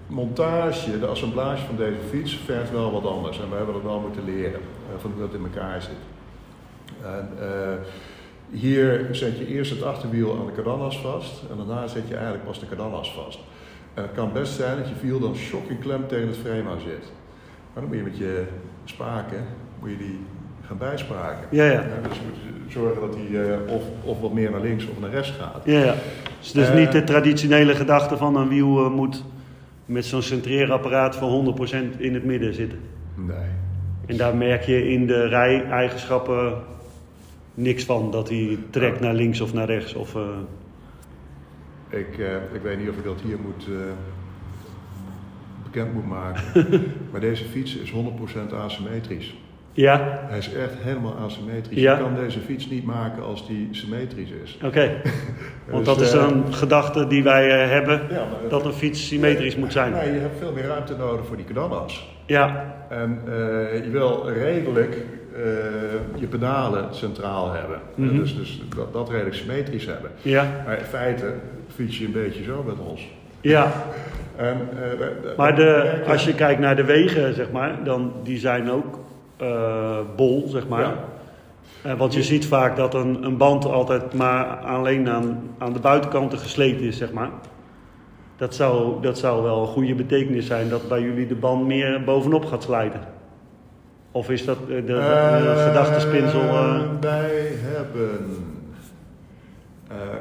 montage, de assemblage van deze fiets vergt wel wat anders. En we hebben dat wel moeten leren, van hoe dat in elkaar zit. En, eh, hier zet je eerst het achterwiel aan de kardanas vast en daarna zet je eigenlijk pas de kardanas vast. En het kan best zijn dat je wiel dan shocking klem tegen het frame aan zit. Maar dan moet je met je spaken, moet je die gaan bijspaken. Ja, ja. dus je moet zorgen dat die eh, of, of wat meer naar links of naar rechts gaat. Ja, ja. Dus, dus niet de traditionele gedachte van een wiel moet met zo'n centreerapparaat voor 100% in het midden zitten. Nee. En daar merk je in de rij-eigenschappen niks van. Dat hij trekt naar links of naar rechts. Of, eh, Ik, eh, ik weet niet of ik dat hier moet, eh, bekend moet maken. maar deze fiets is 100% asymmetrisch. Ja, Hij is echt helemaal asymmetrisch. Ja. Je kan deze fiets niet maken als die symmetrisch is. oké. Want Dus, dat is een gedachte die wij hebben. Ja, Dat een fiets symmetrisch moet zijn. Nee, je hebt veel meer ruimte nodig voor die kardanas. Ja, En je wil redelijk eh, je pedalen centraal hebben. Mhm. dus dus dat, dat redelijk symmetrisch hebben. ja, Maar in feite fiets je een beetje zo met ons. ja. En, eh, Maar de, als je kijkt naar de wegen, zeg maar, dan die zijn ook eh, bol, zeg maar. Ja. Want je ziet vaak dat een, een band altijd maar alleen aan, aan de buitenkanten gesleten is, zeg maar. Dat zou, dat zou wel een goede betekenis zijn dat bij jullie de band meer bovenop gaat slijten. Of is dat eh, de, de, Eh, gedachtespinsel? eh, Wij hebben.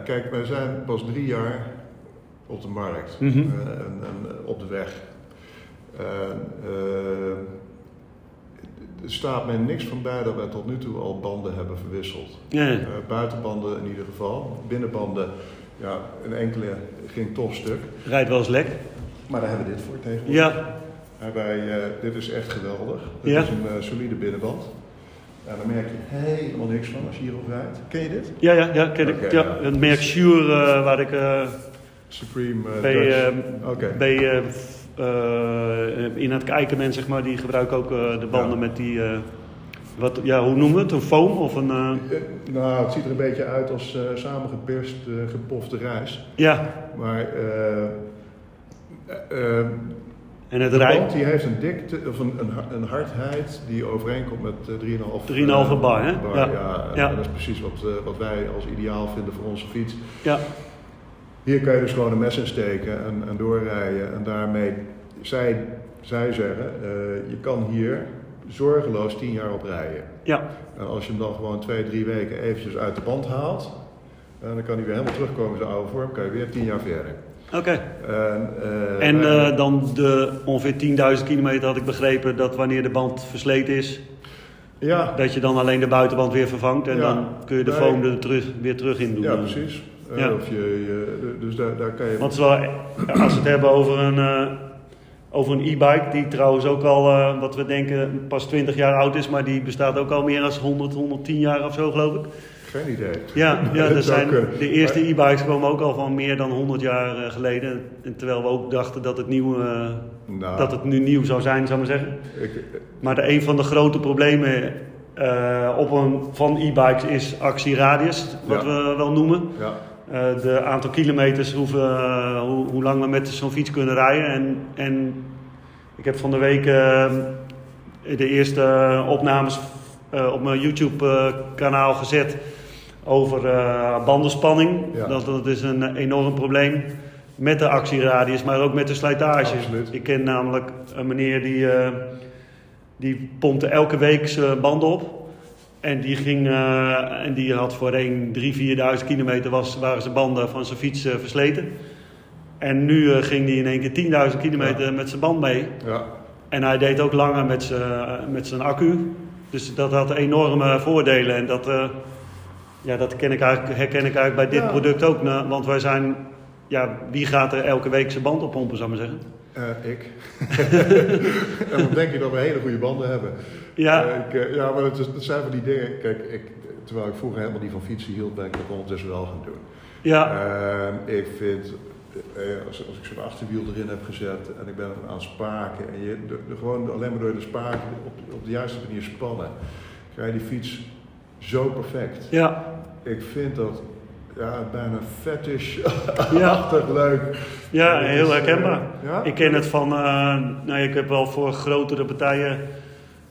kijk, wij zijn pas drie jaar op de markt Mhm. en, en op de weg. Er staat mij niks van bij dat wij tot nu toe al banden hebben verwisseld. Eh, buitenbanden in ieder geval. Binnenbanden, ja, een enkele ging toch stuk. Rijdt wel eens lek. Maar daar hebben we dit voor tegenwoordig. Ja, En wij, eh, dit is echt geweldig. Dit Ja. is een eh, solide binnenband. En daar merk je helemaal niks van als je hierop rijdt. Ken je dit? ja, ja, ja, ken ik. Ja, ja. het merk Shure waar ik... eh, Supreme eh, bij, Dutch. eh, Oké. bij eh, eh, in het kijken mensen, zeg maar, die gebruiken ook eh, de banden met die, eh, wat, ja, hoe noemen we het? Een foam of een, eh, Eh, nou, het ziet er een beetje uit als eh samengeperst, eh, gepofte rijst. ja, Maar eh, eh, En het band die heeft een dikte, of een, een, ha- een hardheid die overeenkomt met eh, 3,5 3,5 eh, bar, hè? bar, Ja. ja. en Ja. dat is precies wat, eh, wat wij als ideaal vinden voor onze fiets. Ja, Hier kan je dus gewoon een mes in steken en, en doorrijden. En daarmee, zij, zij zeggen, je kan hier zorgeloos 10 jaar op rijden. ja, En als je hem dan gewoon twee, drie weken eventjes uit de band haalt, dan kan hij weer helemaal terugkomen in zijn oude vorm, kan je weer 10 jaar verder. Oké. En, eh, En wij- eh, dan de ongeveer 10.000 kilometer had ik begrepen dat wanneer de band versleten is, ja, dat je dan alleen de buitenband weer vervangt en Ja. dan kun je de Nee. foam er terug, weer terug in doen. ja, precies. Eh, Ja. Of je, je- dus daar, daar kan je... Want als we het hebben over een, over een e-bike, die trouwens ook al, wat we denken, pas 20 jaar oud is, maar die bestaat ook al meer dan 100, 110 jaar of zo, geloof ik. Geen idee. Ja, ja er zijn, de eerste e-bikes kwamen ook al van meer dan 100 jaar eh, geleden. En terwijl we ook dachten dat het, nieuw, eh, Nou, dat het nu nieuw zou zijn, zou ik maar zeggen. ik, Maar de, een van de grote problemen eh, op een, van e-bikes is actieradius, wat Ja. we wel noemen. ja, de aantal kilometers, hoeveel, hoe, hoe lang we met zo'n fiets kunnen rijden. En, en ik heb van de week de eerste opnames op mijn YouTube-kanaal gezet over eh, bandenspanning. Ja. Dat, dat is een enorm probleem met de actieradius, maar ook met de slijtage. Absoluut. Ik ken namelijk een meneer die, eh, die pompte elke week zijn banden op. En die, ging, eh, en die had voor 1, 3, 4.000 kilometer was, waren zijn banden van zijn fiets eh, versleten. En nu eh, ging hij in één keer 10.000 kilometer met zijn band mee. ja, En hij deed ook langer met zijn, met zijn accu. Dus dat had enorme voordelen. En dat, eh, ja, dat ken ik eigenlijk, herken ik eigenlijk bij dit Ja. product ook. nou, Want wij zijn, ja, wie gaat er elke week zijn band oppompen, zou ik maar zeggen? eh, ik. en dan denk je dat we hele goede banden hebben. Ja, Eh, ik, eh, ja, maar het, is, het zijn van die dingen. Kijk, ik, terwijl ik vroeger helemaal niet van fietsen hield, ben ik dat ondertussen wel gaan doen. ja, ik vind, als, als ik zo'n achterwiel erin heb gezet en ik ben aan het spaken en je de, de- gewoon alleen maar door de spaken op, op de juiste manier spannen, krijg je die fiets zo perfect. ja, Ik vind dat ja, bijna Ja. fetish-achtig leuk. ja, heel is, herkenbaar. eh, ja? Ik ken het van, eh, nou, ik heb wel voor grotere partijen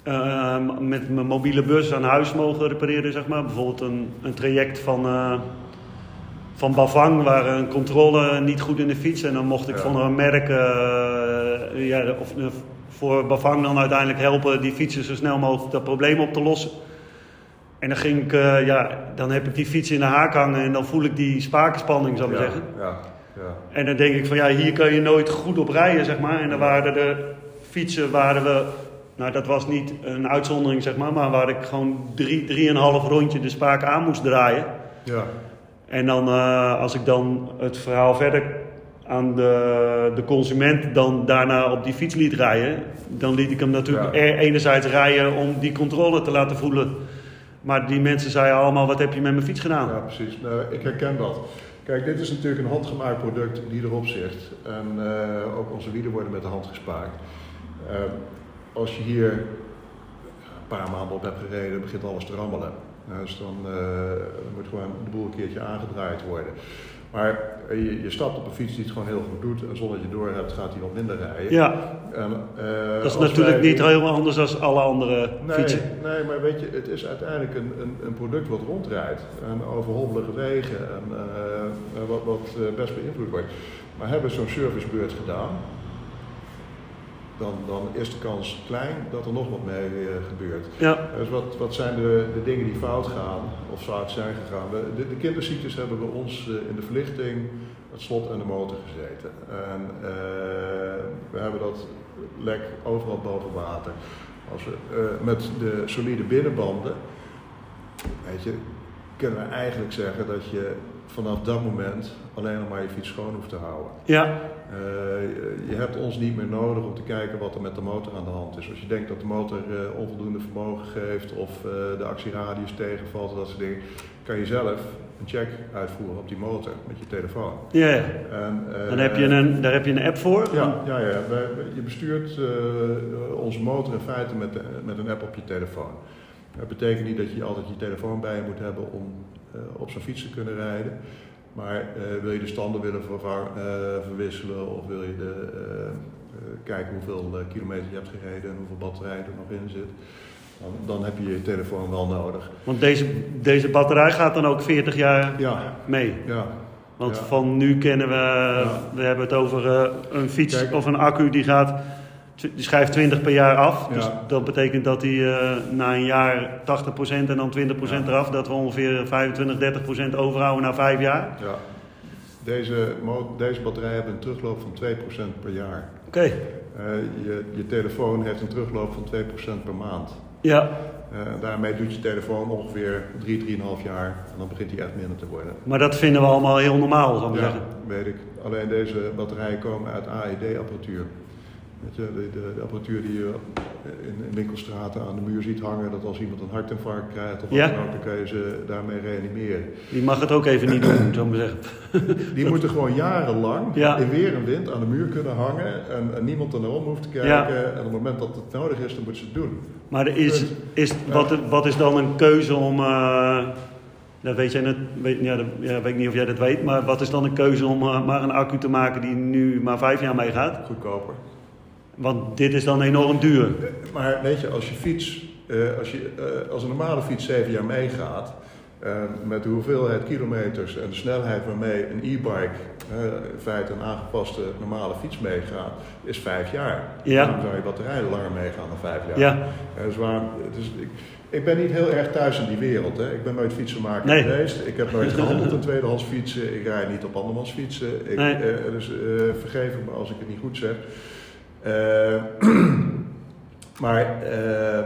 eh, met mijn mobiele bus aan huis mogen repareren, zeg maar. Bijvoorbeeld een, een traject van, van Bavang, waar een controle niet goed in de fiets. En dan mocht ik Ja. van een merk, ja, of, voor Bavang dan uiteindelijk helpen die fietsen zo snel mogelijk dat probleem op te lossen. En dan ging ik, eh, ja, dan heb ik die fiets in de haak hangen en dan voel ik die spakenspanning, zou ik ja, zeggen. Ja, ja. En dan denk ik van ja, hier kan je nooit goed op rijden, zeg maar. En dan waren de fietsen, waren we, nou dat was niet een uitzondering, zeg maar, maar waar ik gewoon drie, drieënhalf rondje de spaak aan moest draaien. ja. En dan, eh, als ik dan het verhaal verder aan de, de consument dan daarna op die fiets liet rijden, dan liet ik hem natuurlijk Ja. er- enerzijds rijden om die controle te laten voelen. Maar die mensen zeiden allemaal, wat heb je met mijn fiets gedaan? Ja, precies. Nou, ik herken dat. Kijk, dit is natuurlijk een handgemaakt product die erop zit. En eh, ook onze wielen worden met de hand gespaakt. Eh, als je hier een paar maanden op hebt gereden, begint alles te rammelen. Dus dan, eh, moet gewoon de boel een keertje aangedraaid worden. Maar eh, je, je stapt op een fiets die het gewoon heel goed doet. En zonder dat je door hebt, gaat hij wat minder rijden. Ja, En, eh, dat is als natuurlijk wij- niet heel anders dan alle andere Nee, fietsen. nee, maar weet je, het is uiteindelijk een, een, een product wat rondrijdt. En over hobbelige wegen en eh, wat, wat eh, best beïnvloed wordt. Maar hebben zo'n servicebeurt gedaan, dan, dan is de kans klein dat er nog wat mee eh, gebeurt. Ja, Dus wat, wat zijn de, de dingen die fout gaan of fout zijn gegaan? We- De, de kinderziektes hebben bij ons eh, in de verlichting, het slot en de motor gezeten. En eh, we hebben dat lek overal boven water. Als we met de solide binnenbanden, weet je, kunnen we eigenlijk zeggen dat je vanaf dat moment alleen nog maar je fiets schoon hoeft te houden. ja, Eh, je hebt ons niet meer nodig om te kijken wat er met de motor aan de hand is. Als je denkt dat de motor eh, onvoldoende vermogen geeft of eh, de actieradius tegenvalt, dat soort dingen, kan je zelf een check uitvoeren op die motor met je telefoon. ja. ja. En, Dan heb je een, daar heb je een app voor. Ja, ja, ja. Wij- je bestuurt onze motor in feite met, de- met een app op je telefoon. Dat betekent niet dat je altijd je telefoon bij je moet hebben om op zo'n fiets te kunnen rijden. Maar eh, wil je de standen willen vervang- eh, verwisselen of wil je de, kijken hoeveel kilometer je hebt gereden en hoeveel batterij er nog in zit. Dan, dan, heb je je telefoon wel nodig. Want deze, deze batterij gaat dan ook 40 jaar ja. mee? Ja. Want van nu kennen we, we hebben het over een fiets of een accu die gaat die schrijft 20 per jaar af. Dus dat betekent dat hij uh, na een jaar 80% en dan 20% eraf, dat we ongeveer 25, 30% overhouden na vijf jaar. Ja. Deze, deze batterij heeft een terugloop van 2% per jaar. Oké. Uh, je, je telefoon heeft een terugloop van 2% per maand. Ja. Uh, daarmee doet je telefoon ongeveer 3, 3,5 jaar en dan begint hij echt minder te worden. Maar dat vinden we allemaal heel normaal, zou ik ja, zeggen. weet ik. Alleen deze batterijen komen uit AED-apparatuur. De, de, de, apparatuur die je in, in, winkelstraten aan de muur ziet hangen, dat als iemand een hartinfarct krijgt of wat dan ook, dan kan je ze daarmee reanimeren. Die mag het ook even niet doen, zo maar zeggen. Die moeten gewoon jarenlang in weer en wind aan de muur kunnen hangen en, en niemand er naar om hoeft te kijken. En op het moment dat het nodig is, dan moeten ze het doen. Maar er is, is, wat, wat is dan een keuze om. Uh, dat weet jij net, weet, ja, dat, ja, weet ik niet of jij dat weet, maar wat is dan een keuze om uh, maar een accu te maken die nu maar vijf jaar meegaat? Goedkoper. Want dit is dan enorm duur. Maar weet je, als je fiets, uh, als, je, uh, als een normale fiets zeven jaar meegaat, uh, met de hoeveelheid kilometers en de snelheid waarmee een e-bike, in feite een aangepaste normale fiets meegaat, is vijf jaar. Ja. Dan zou je batterij langer meegaan dan vijf jaar. Ja. dus waar, dus ik, ik ben niet heel erg thuis in die wereld. Hè. Ik ben nooit fietsenmaker nee. geweest. Ik heb nooit gehandeld in tweedehands fietsen. Ik rijd niet op andermans fietsen. Ik, nee. dus vergeef me als ik het niet goed zeg. Uh, maar uh,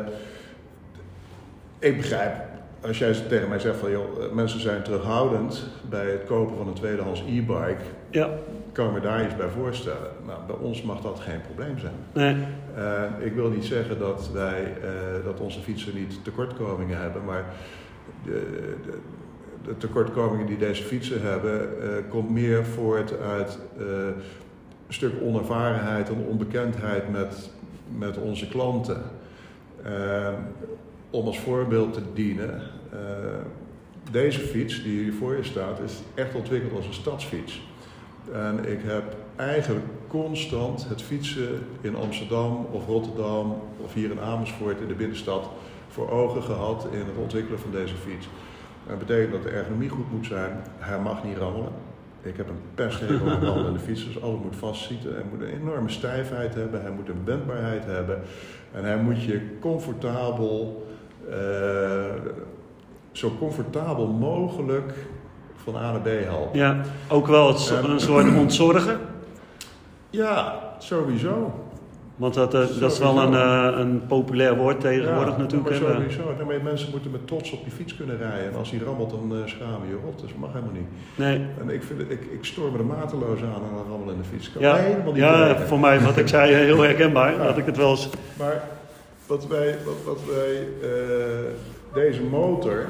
ik begrijp, als jij tegen mij zegt van joh, mensen zijn terughoudend bij het kopen van een tweedehands e-bike, ja. kan ik me daar iets bij voorstellen. Nou, bij ons mag dat geen probleem zijn. Nee. Uh, ik wil niet zeggen dat wij, dat onze fietsen niet tekortkomingen hebben, maar de, de, de tekortkomingen die deze fietsen hebben, komt meer voort uit stuk onervarenheid en onbekendheid met, met onze klanten. Uh, om als voorbeeld te dienen, uh, deze fiets die hier voor je staat, is echt ontwikkeld als een stadsfiets. En ik heb eigenlijk constant het fietsen in Amsterdam of Rotterdam of hier in Amersfoort in de binnenstad voor ogen gehad in het ontwikkelen van deze fiets. Dat betekent dat de ergonomie goed moet zijn, hij mag niet rammelen. Ik heb een pesthekel aan de fiets, dus alles moet vastzitten. Hij moet een enorme stijfheid hebben, hij moet een wendbaarheid hebben. En hij moet je comfortabel, uh, zo comfortabel mogelijk van A naar B helpen. Ja, ook wel het, En- een soort ontzorgen. Ja, sowieso. Want dat, eh, dat is wel een, eh, een populair woord tegenwoordig ja, natuurlijk. Maar hè. sowieso. Nee, maar mensen moeten met trots op je fiets kunnen rijden. En als hij rammelt, dan uh, schaam je rot. Dus dat mag helemaal niet. Nee. En ik, vind, ik, ik stoor me er mateloos aan aan een rammel in de fiets. Kan Ja, helemaal niet ja voor mij, wat ik zei, heel herkenbaar. Ja. Dat ik het wel eens... Maar wat wij, wat, wat wij eh, deze motor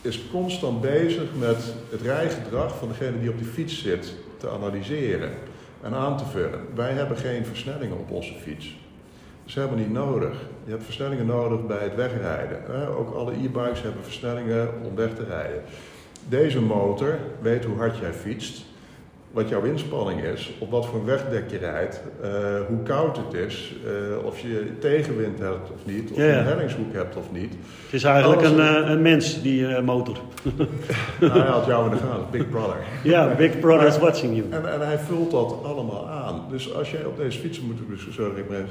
is constant bezig met het rijgedrag van degene die op die fiets zit te analyseren en aan te vullen. Wij hebben geen versnellingen op onze fiets. Dat is helemaal niet nodig. Je hebt versnellingen nodig bij het wegrijden. Ook alle e-bikes hebben versnellingen om weg te rijden. Deze motor weet hoe hard jij fietst, wat jouw inspanning is, op wat voor wegdek je rijdt, eh, hoe koud het is, eh, of je tegenwind hebt of niet, of Ja, je een hellingshoek hebt of niet. Het is eigenlijk Alles- een, eh, een mens, die motor. Nou, hij had jou in de gaten, Big Brother. Ja, Big Brother is watching you. En, en hij vult dat allemaal aan. Dus als jij op deze fiets moet, dus sorry, ik ben,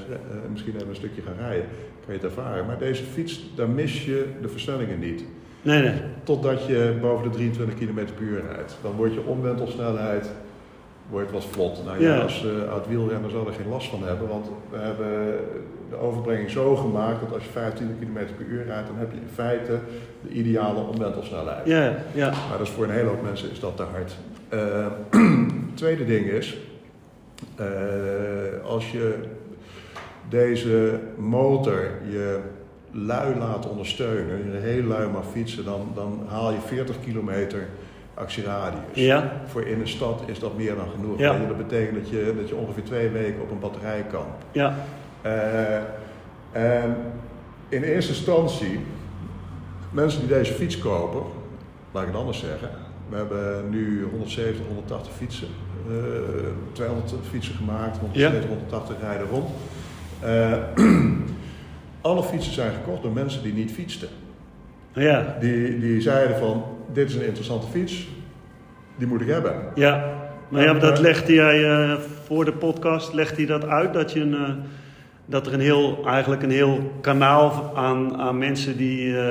misschien even een stukje gaan rijden, kan je het ervaren. Maar deze fiets, daar mis je de versnellingen niet. Nee, nee. Totdat je boven de 23 km per uur rijdt. Dan wordt je omwentelsnelheid wordt wat vlot. Nou ja, Ja. als uh, oud wielrenner zal er geen last van hebben. Want we hebben de overbrenging zo gemaakt dat als je 25 km per uur rijdt, dan heb je in feite de ideale omwentelsnelheid. Ja, ja. Maar dat is voor een hele hoop mensen is dat te hard. Eh, tweede ding is, eh, als je deze motor je lui laat ondersteunen, je heel lui mag fietsen, dan, dan haal je 40 kilometer actieradius. Ja. Voor in de stad is dat meer dan genoeg. Ja. Dat betekent dat je, dat je ongeveer twee weken op een batterij kan. Ja. Eh, en in eerste instantie, mensen die deze fiets kopen, laat ik het anders zeggen, We hebben nu 170, 180 fietsen. Uh, 200 fietsen gemaakt, 170, 180 rijden rond. Uh, alle fietsen zijn gekocht door mensen die niet fietsten. Ja. Die, die zeiden van, dit is een interessante fiets, die moet ik hebben. Ja, maar ja, dat legde jij uh, voor de podcast, legde hij dat uit, dat je een... Uh, dat er een heel, eigenlijk een heel kanaal aan, aan mensen die, uh,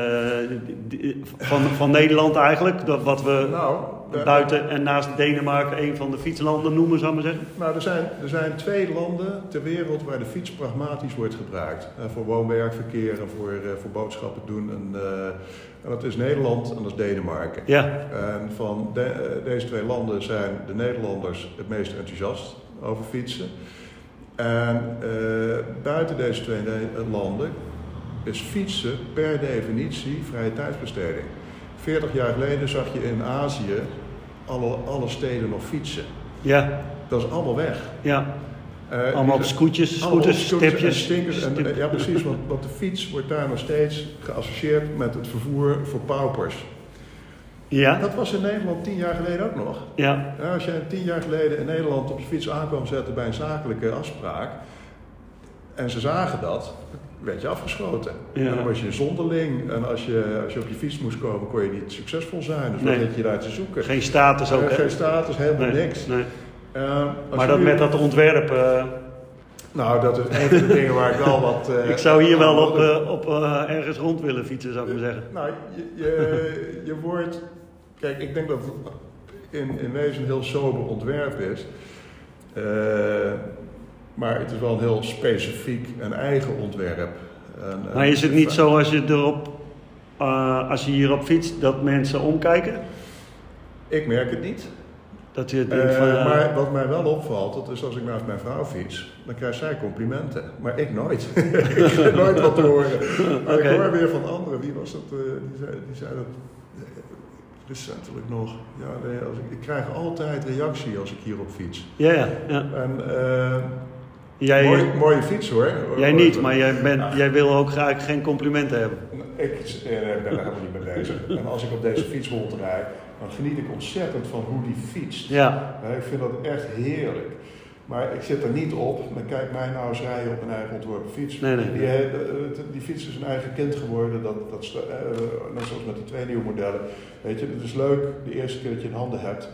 die, van, van Nederland eigenlijk, dat wat we nou, buiten en naast Denemarken een van de fietslanden noemen, zou ik maar zeggen. Nou, er zijn, er zijn twee landen ter wereld waar de fiets pragmatisch wordt gebruikt. Uh, voor woon-werkverkeer en voor, uh, voor boodschappen doen. En, en, dat is Nederland en dat is Denemarken. Ja. En van de, deze twee landen zijn de Nederlanders het meest enthousiast over fietsen. En buiten deze twee landen is fietsen per definitie vrije tijdsbesteding. 40 jaar geleden zag je in Azië alle, alle steden nog fietsen. Ja. Dat is allemaal weg. Ja. Uh, allemaal op scootjes, scooters, stipjes. En, en, ja, precies, want, want de fiets wordt daar nog steeds geassocieerd met het vervoer voor paupers. Ja. Dat was in Nederland tien jaar geleden ook nog. Ja. ja als jij tien jaar geleden in Nederland op je fiets aankwam zetten bij een zakelijke afspraak. En ze zagen dat, werd je afgeschoten. Ja. En dan was je zonderling. En als je, als je op je fiets moest komen, kon je niet succesvol zijn. Dus Nee. wat had je daar te zoeken? Geen status ook, Eh, hè? geen status, helemaal Nee, niks. nee. Eh, als Maar dat nu- met dat ontwerp, eh, Nou, dat is een van de dingen waar ik wel wat... eh, ik zou hier wel op, op ergens rond willen fietsen, zou ik maar zeggen. Nou, je, je, je wordt. Kijk, ik denk dat het in, in wezen een heel sober ontwerp is. Eh, maar het is wel een heel specifiek en eigen ontwerp. En, Maar is het niet zo als je erop, eh, als je hierop fietst, dat mensen omkijken? Ik merk het niet. Dat je denkt Eh, van, maar wat mij wel opvalt, dat is als ik naast mijn vrouw fiets, dan krijgt zij complimenten. Maar ik nooit. ik krijg nooit wat te horen. Maar ik hoor weer van anderen. Wie was dat? eh, die, zei, die zei dat eh, recentelijk nog. Ja, nee, als ik, ik krijg altijd reactie als ik hierop fiets. ja, ja, ja. En eh, Jij, mooie, mooie fiets hoor. jij niet, maar jij, bent, jij wil ook graag geen complimenten hebben. Ik eh, ben daar helemaal niet mee bezig. En als ik op deze fiets rondrijd, dan geniet ik ontzettend van hoe die fietst. Ja, ik vind dat echt heerlijk. Maar ik zit er niet op. Dan kijk mij nou eens rijden op een eigen ontworpen fiets. Nee, nee. Die, he- eh, die fiets is een eigen kind geworden. Dat, dat, eh, net zoals met die twee nieuwe modellen. Weet je, het is leuk de eerste keer dat je in handen hebt.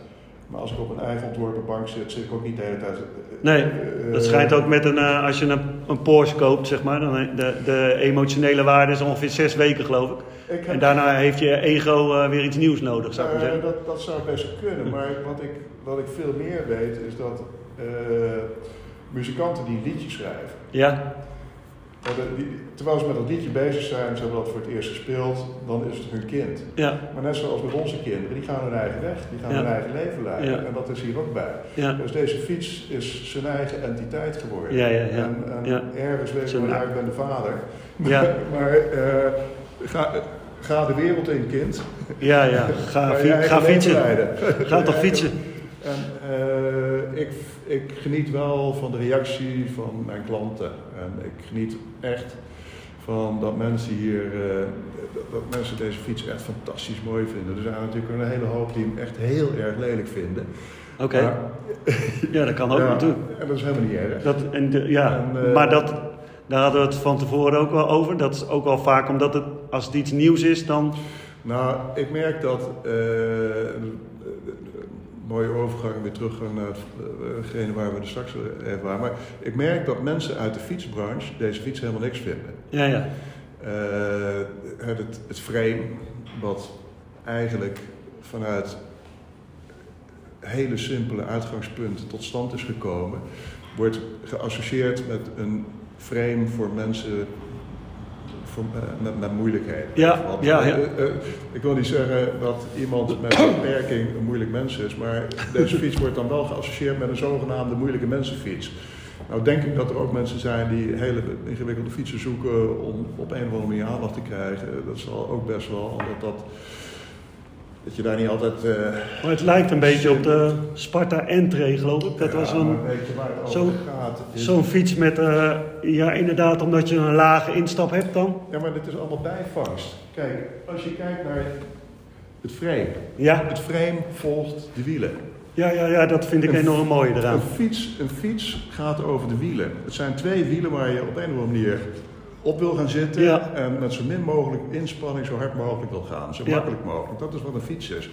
Maar als ik op een eigen ontworpen bank zit, zit ik ook niet de hele tijd. eh, Nee, eh, dat schijnt ook met een, eh, als je een, een Porsche koopt, zeg maar, dan de, de emotionele waarde is ongeveer zes weken, geloof ik. Ik heb- En daarna heeft je ego weer iets nieuws nodig, zou ik zeggen. dat, dat zou best kunnen, maar wat ik, wat ik veel meer weet is dat muzikanten die liedjes schrijven, Ja, terwijl ze met dat liedje bezig zijn, ze hebben dat voor het eerst gespeeld, dan is het hun kind. ja, Maar net zoals met onze kinderen, die gaan hun eigen weg, die gaan Ja. hun eigen leven leiden. Ja. En dat is hier ook bij. Dus deze fiets is zijn eigen entiteit geworden. En, ergens weet na- ja, ik ben de vader. Ja. maar eh, ga, ga de wereld in, kind. Ja, ja. Ga, fietsen. Ga toch fietsen. En eh, ik, ik geniet wel van de reactie van mijn klanten. En ik geniet echt van dat mensen hier, eh, dat, mensen deze fiets echt fantastisch mooi vinden. Er zijn natuurlijk een hele hoop die hem echt heel erg lelijk vinden. Oké, Maar- ja, dat kan ook ja, natuurlijk. En dat is helemaal niet erg. Dat, en de, ja, En, eh, maar dat, daar hadden we het van tevoren ook wel over. Dat is ook wel vaak omdat het, als het iets nieuws is, dan... Nou, ik merk dat, eh, mooie overgang weer terug naar hetgene waar we er straks even waren. Maar ik merk dat mensen uit de fietsbranche deze fiets helemaal niks vinden. Ja, ja. Eh, het, het, het frame, wat eigenlijk vanuit hele simpele uitgangspunten tot stand is gekomen, wordt geassocieerd met een frame voor mensen voor, eh, met, met moeilijkheden. Ja, ja, ja. eh, eh, ik wil niet zeggen dat iemand met een beperking een moeilijk mens is, maar deze fiets wordt dan wel geassocieerd met een zogenaamde moeilijke mensenfiets. Nou denk ik dat er ook mensen zijn die hele ingewikkelde fietsen zoeken om op een of andere manier aandacht te krijgen. Dat zal ook best wel, omdat dat, dat je daar niet altijd... eh, Maar het lijkt een beetje op de Sparta Entree, geloof ik. Dat ja, was het zo'n- fiets met... eh, ja, inderdaad, omdat je een lage instap hebt dan. Ja, maar dit is allemaal bijvangst. Kijk, als je kijkt naar Het frame. Ja, Het frame volgt de wielen. ja, ja, ja dat vind ik Een- enorm mooi eraan. Een fiets, een fiets gaat over de wielen. Het zijn twee wielen waar je op een of andere manier op wil gaan zitten. Ja. En met zo min mogelijk inspanning zo hard mogelijk wil gaan. Zo Ja. makkelijk mogelijk. Dat is wat een fiets is.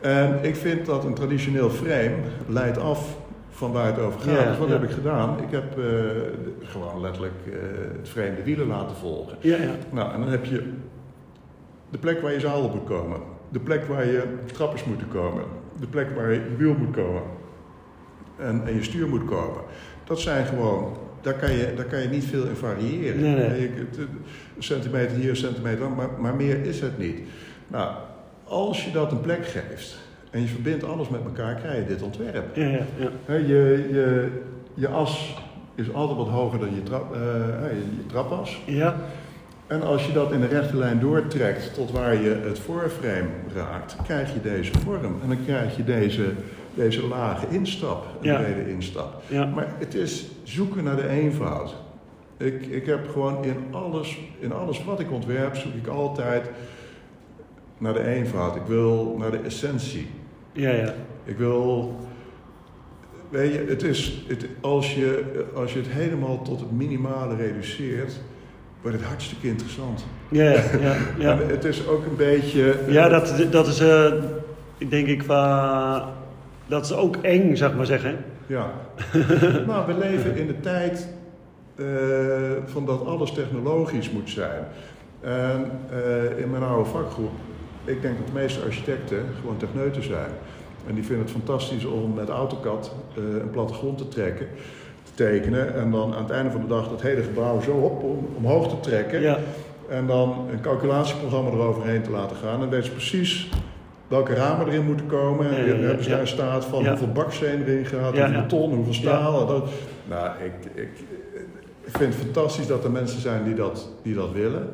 En ik vind dat een traditioneel frame leidt af van waar het over gaat. Ja, dus wat ja. heb ik gedaan? Ik heb eh, gewoon letterlijk eh, het frame de wielen laten volgen. Ja, ja. Nou, en dan heb je de plek waar je zadel op moet komen. De plek waar je trappers moeten komen. De plek waar je wiel moet komen. En, en je stuur moet komen. Dat zijn gewoon, daar kan je, daar kan je niet veel in variëren. Nee. Je- centimeter hier, een centimeter maar, maar meer is het niet. Nou, als je dat een plek geeft en je verbindt alles met elkaar, krijg je dit ontwerp. Ja, ja, je, je, je as is altijd wat hoger dan je, trap, eh, je, trapas. Ja, En als je dat in een rechte lijn doortrekt tot waar je het voorframe raakt, krijg je deze vorm. En dan krijg je deze, deze lage instap, een Ja. brede instap. ja. Maar het is zoeken naar de eenvoud. Ik, ik heb gewoon in alles, in alles wat ik ontwerp, zoek ik altijd naar de eenvoud. Ik wil naar de essentie. Ja, ja. Ik wil. Weet je, het is, het, als, je, als je het helemaal tot het minimale reduceert, wordt het hartstikke interessant. Ja, ja, ja. het is ook een beetje. Ja, dat, dat is eh, denk ik qua. Dat is ook eng, zeg maar zeggen. Ja. nou, we leven in de tijd eh, van dat alles technologisch moet zijn. En eh, in mijn oude vakgroep, ik denk dat de meeste architecten gewoon techneuten zijn. En die vinden het fantastisch om met AutoCAD eh, een plattegrond te trekken, te tekenen. En dan aan het einde van de dag dat hele gebouw zo op, om, omhoog te trekken. Ja, En dan een calculatieprogramma eroverheen te laten gaan. En dan weet ze precies welke ramen erin moeten komen. En dan hebben ze daar staat van hoeveel baksteen erin gaat, hoeveel beton, hoeveel staal. Dat. Nou, ik, ik, ik vind het fantastisch dat er mensen zijn die dat, die dat willen.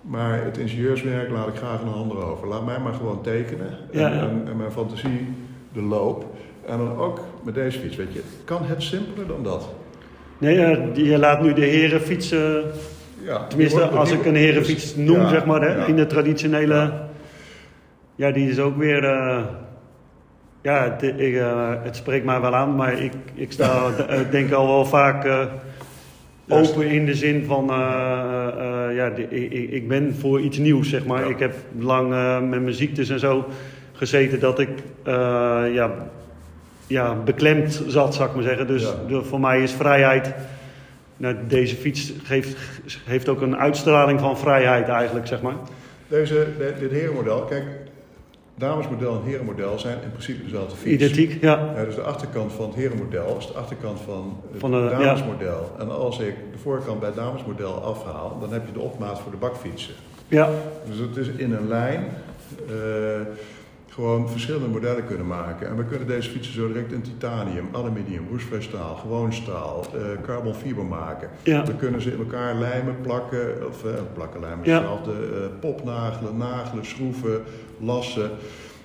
Maar het ingenieurswerk laat ik graag aan een ander over. Laat mij maar gewoon tekenen. En, Ja, ja. en, en mijn fantasie de loop. En dan ook met deze fiets, weet je. Kan het simpeler dan dat? nee, eh, je laat nu de heren fietsen. Ja, Tenminste, als ik een herenfiets noem, Ja, zeg maar, hè, in de traditionele. Ja. Die is ook weer. eh, ja, het, ik, eh, het spreekt mij wel aan, maar ik, ik sta eh, denk al wel vaak open in de zin van. ja, de- ik, ik- ben voor iets nieuws, zeg maar. Ja. Ik heb lang met mijn ziektes en zo gezeten dat ik. ja, ja, beklemd zat, zou ik maar zeggen. Dus Ja. de- voor mij is vrijheid. Nou, deze fiets geeft, heeft ook een uitstraling van vrijheid eigenlijk, zeg maar. Deze, de- dit herenmodel, kijk, damesmodel en herenmodel zijn in principe dezelfde fiets. Identiek, ja. Ja, dus de achterkant van het herenmodel is de achterkant van het Van de- ja. damesmodel. En als ik de voorkant bij het damesmodel afhaal, dan heb je de opmaat voor de bakfietsen. Ja, Dus het is in een lijn eh, gewoon verschillende modellen kunnen maken. En we kunnen deze fietsen zo direct in titanium, aluminium, roestvrijstaal, gewoon staal, eh carbon fiber maken. ja. We kunnen ze in elkaar lijmen, plakken, of eh, plakken, lijmen, Ja. hetzelfde. eh, popnagelen, nagelen, schroeven, lassen.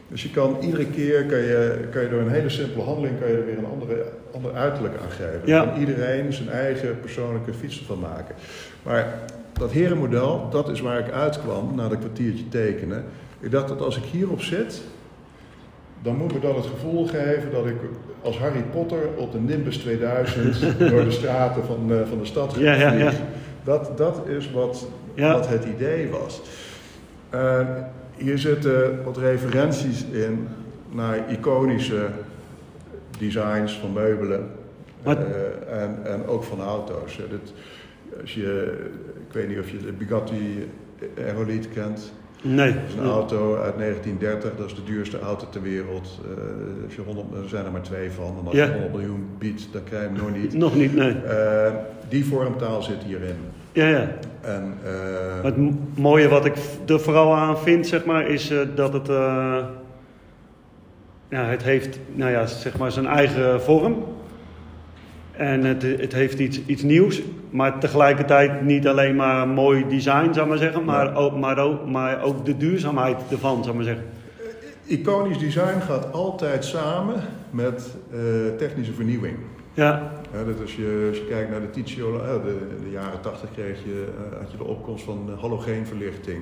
Dus je kan iedere keer, kan je, kan je door een hele simpele handeling, kan je er weer een andere, ander uiterlijk aan geven. Ja. Dan kan iedereen zijn eigen persoonlijke fiets ervan maken. Maar dat herenmodel, dat is waar ik uitkwam na dat kwartiertje tekenen. Ik dacht dat als ik hierop zit, dan moet me dat het gevoel geven dat ik als Harry Potter op de Nimbus 2000 door de straten van, eh, van de stad Ja, ja, ja. vlieg. Dat, dat is wat, Ja. wat het idee was. Eh, hier zitten wat referenties in naar iconische designs van meubelen eh, en, en ook van auto's. Dit, als je, ik weet niet of je de Bugatti Aerolead kent. Nee. Dat is een auto uit 1930, dat is de duurste auto ter wereld. Eh, als je 100, er zijn er maar twee van. En als Ja. je 100 miljoen biedt, dan krijg je hem nog niet. Nog niet, nee. Eh, die vormtaal zit hierin. Ja, ja. En, eh, het mooie wat ik er vooral aan vind, zeg maar, is dat het... ja, het heeft, nou ja, zeg maar zijn eigen vorm. En het, het heeft iets, iets nieuws, maar tegelijkertijd niet alleen maar mooi design, zou maar zeggen, maar, ook, maar, ook, maar ook de duurzaamheid ervan, zou ik maar zeggen. iconisch design gaat altijd samen met eh, technische vernieuwing. Ja, Ja, dat als, je, als je kijkt naar de Tizio, eh, de, de jaren 80 kreeg je, eh, had je de opkomst van eh, halogeenverlichting.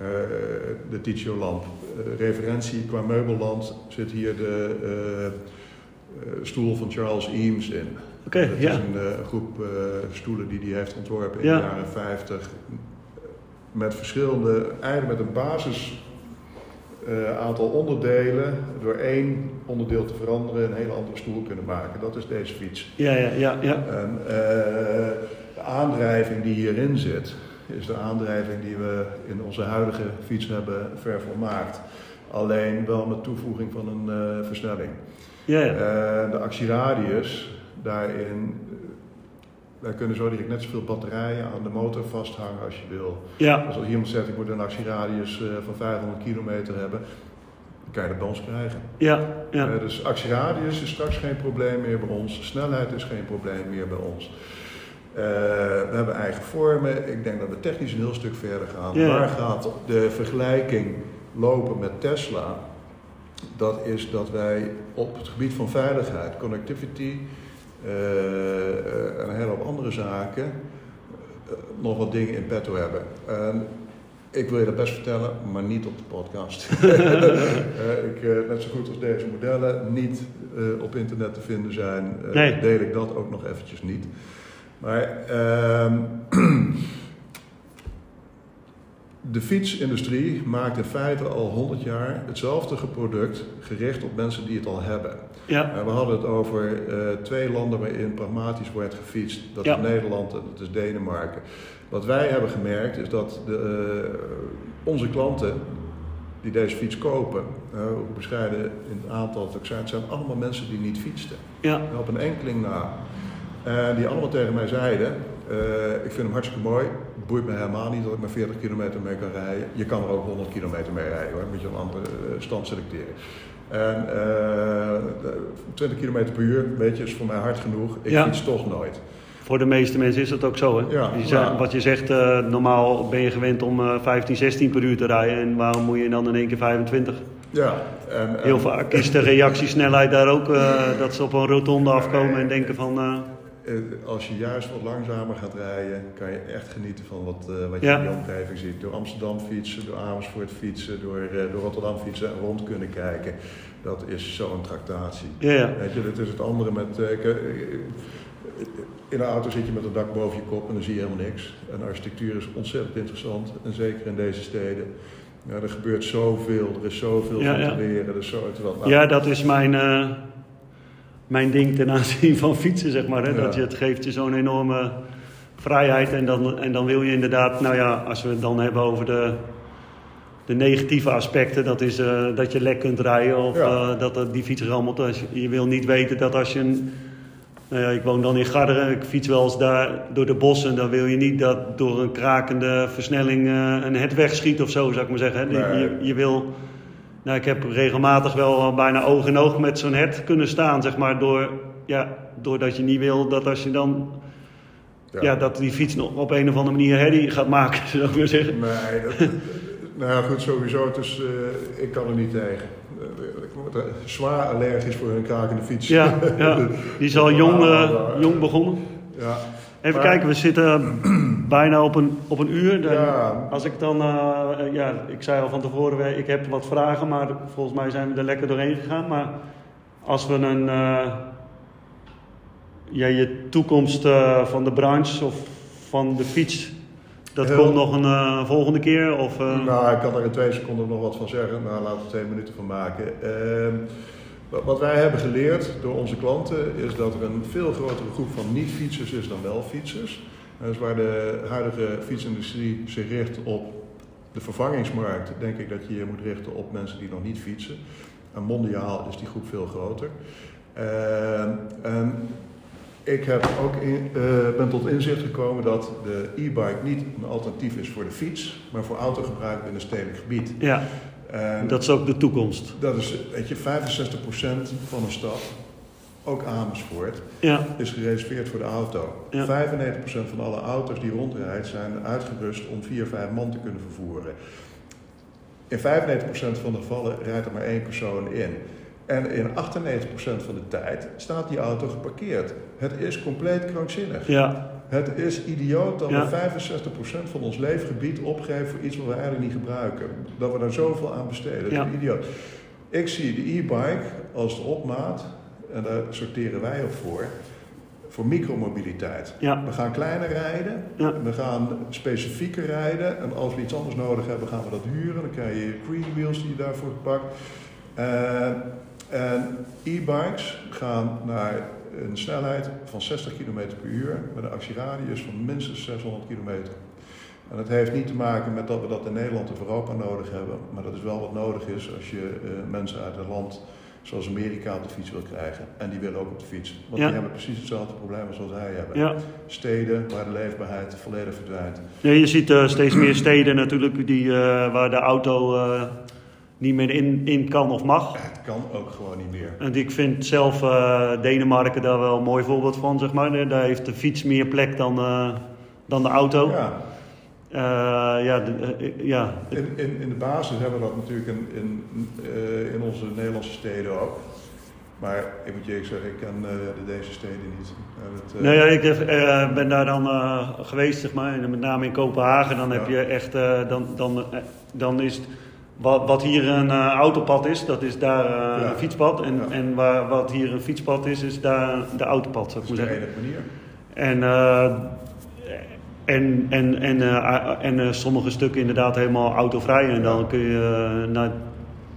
Uh, de Ticcio-lamp. Uh, referentie qua meubelland zit hier de uh, stoel van Charles Eames in. Oké, okay, ja. is een groep stoelen die hij heeft ontworpen in ja. de jaren 50. Met verschillende, eigenlijk met een basis aantal onderdelen. Door één onderdeel te veranderen een hele andere stoel kunnen maken. Dat is deze fiets. Ja, ja, ja. ja. En, de aandrijving die hierin zit is de aandrijving die we in onze huidige fiets hebben vervolmaakt. Alleen wel met toevoeging van een versnelling. Ja, ja. De actieradius, daarin, daar kunnen zo direct net zoveel batterijen aan de motor vasthangen als je wil. Ja. Dus als iemand zegt ik moet een actieradius uh, van 500 kilometer hebben, dan kan je dat bij ons krijgen. Ja, ja. dus actieradius is straks geen probleem meer bij ons, snelheid is geen probleem meer bij ons. Uh, we hebben eigen vormen. Ik denk dat we technisch een heel stuk verder gaan. Ja. Waar gaat de vergelijking lopen met Tesla? Dat is dat wij op het gebied van veiligheid, connectivity en een hele hoop andere zaken uh, nog wat dingen in petto hebben. ik wil je dat best vertellen, maar niet op de podcast. ik, net zo goed als deze modellen niet op internet te vinden zijn, nee. deel ik dat ook nog eventjes niet. Maar uh, de fietsindustrie maakt in feite al 100 jaar hetzelfde product gericht op mensen die het al hebben. Ja. Uh, we hadden het over uh, twee landen waarin pragmatisch wordt gefietst. Dat Ja. is Nederland en dat is Denemarken. Wat wij hebben gemerkt is dat de, uh, onze klanten die deze fiets kopen, hoe bescheiden in het aantal het ook zijn, het zijn allemaal mensen die niet fietsten. Ja. Op een enkeling na. En die allemaal tegen mij zeiden, uh, ik vind hem hartstikke mooi, het boeit me helemaal niet dat ik maar 40 kilometer mee kan rijden. Je kan er ook 100 kilometer mee rijden hoor, moet je een andere stand selecteren. En uh, 20 kilometer per uur, weet je, is voor mij hard genoeg. Ik Ja. fiets toch nooit. Voor de meeste mensen is dat ook zo. Hè? Ja, Je ja. Wat je zegt, eh, normaal ben je gewend om eh, 15, 16 per uur te rijden. En waarom moet je dan in één keer 25? Ja, en, en- Heel vaak is de reactiesnelheid daar ook eh, dat ze op een rotonde afkomen en denken van... eh, Als je juist wat langzamer gaat rijden, kan je echt genieten van wat, eh, wat je Ja. in je omgeving ziet. Door Amsterdam fietsen, door Amersfoort fietsen, door, eh, door Rotterdam fietsen en rond kunnen kijken. Dat is zo'n tractatie. ja, ja. Weet je, dat is het andere met. in een auto zit je met een dak boven je kop en dan zie je helemaal niks. En architectuur is ontzettend interessant. En zeker in deze steden. Ja, er gebeurt zoveel, er is zoveel Ja, van te leren. Er is zo, terwijl, nou, ja, dat is mijn, mijn ding ten aanzien van fietsen, zeg maar. Hè? Ja. Dat je, het geeft je zo'n enorme vrijheid. En dan, en dan wil je inderdaad, nou ja, als we het dan hebben over de, de negatieve aspecten, dat is eh, dat je lek kunt rijden of Ja. eh, dat die fiets rammelt. Als je, je wil niet weten dat als je een. Nou ja, ik woon dan in Garderen, ik fiets wel eens daar door de bossen. Dan wil je niet dat door een krakende versnelling eh, een het wegschiet of zo, zou ik maar zeggen. Hè? Nee. Je, je wil. Nou, ik heb regelmatig wel bijna oog in oog met zo'n hert kunnen staan, zeg maar. Door, ja, doordat je niet wil dat als je dan. Ja. dat die fiets nog op een of andere manier herrie gaat maken, zou ik maar zeggen. Nee, dat, nou ja, goed, sowieso. Dus ik kan er niet tegen. Ik word zwaar allergisch voor een krakende fiets. Ja, ja. die is al jong, eh, jong begonnen. Ja. Even Maar- kijken, we zitten bijna op een, op een uur. Dan- Ja. Als ik dan, eh, ja, ik zei al van tevoren, ik heb wat vragen, maar volgens mij zijn we er lekker doorheen gegaan. Maar als we een, eh, ja, je toekomst eh, van de branche of van de fiets, dat Heel- komt nog een eh, volgende keer? Of, eh, Nou, ik kan er in twee seconden nog wat van zeggen. Nou, laten we er twee minuten van maken. Wat- wij hebben geleerd door onze klanten is dat er een veel grotere groep van niet-fietsers is dan wel fietsers. Dus waar de huidige fietsindustrie zich richt op de vervangingsmarkt, denk ik dat je je moet richten op mensen die nog niet fietsen. En mondiaal is die groep veel groter. Ehm, en ik heb ook eh, ben tot inzicht gekomen dat de e-bike niet een alternatief is voor de fiets, maar voor autogebruik in een stedelijk gebied. ja, En dat is ook de toekomst. dat is, weet je, 65% van een stad, ook Amersfoort, Ja, is gereserveerd voor de auto. Ja. 95% van alle auto's die rondrijdt zijn uitgerust om 4, 5 man te kunnen vervoeren. In 95% van de gevallen rijdt er maar één persoon in. En in 98% van de tijd staat die auto geparkeerd. Het is compleet krankzinnig. ja, Het is idioot dat Ja. we 65% van ons leefgebied opgeven voor iets wat we eigenlijk niet gebruiken. Dat we daar zoveel aan besteden. Dat is idioot. Ik zie de e-bike als de opmaat, en daar sorteren wij op voor, voor micromobiliteit. Ja. We gaan kleiner rijden, we gaan specifieker rijden en als we iets anders nodig hebben gaan we dat huren. Dan krijg je green wheels die je daarvoor pakt. Eh, en e-bikes gaan naar een snelheid van 60 km per uur met een actieradius van minstens 600 kilometer. En dat heeft niet te maken met dat we dat in Nederland of Europa nodig hebben, maar dat is wel wat nodig is als je eh, mensen uit een land zoals Amerika op de fiets wil krijgen. En die willen ook op de fiets. Want Ja. die hebben precies hetzelfde probleem als wat wij hebben. Ja. Steden waar de leefbaarheid volledig verdwijnt. Ja, je ziet eh, steeds meer steden natuurlijk die, eh, waar de auto niet meer in, in kan of mag. Het kan ook gewoon niet meer. En ik vind zelf eh, Denemarken daar wel een mooi voorbeeld van, zeg maar. Daar heeft de fiets meer plek dan, eh, dan de auto. Ja, Eh, ja, de- ja, in, in, in de basis hebben we dat natuurlijk in, in, in onze Nederlandse steden ook. Maar ik moet je eerlijk zeggen, ik ken de deze steden niet. Dat, Nee, ja, ik heb, ben daar dan geweest, zeg maar, en met name in Kopenhagen. Dan heb Ja. je echt, dan, dan, dan is het, wat, wat hier een eh, autopad is, dat is daar eh, Ja. een fietspad. En, Ja. en waar, wat hier een fietspad is, is daar de autopad, zou ik maar zeggen. manier. En, eh, en, en, en, eh, en eh, sommige stukken inderdaad helemaal autovrij. En dan kun je, eh, nou,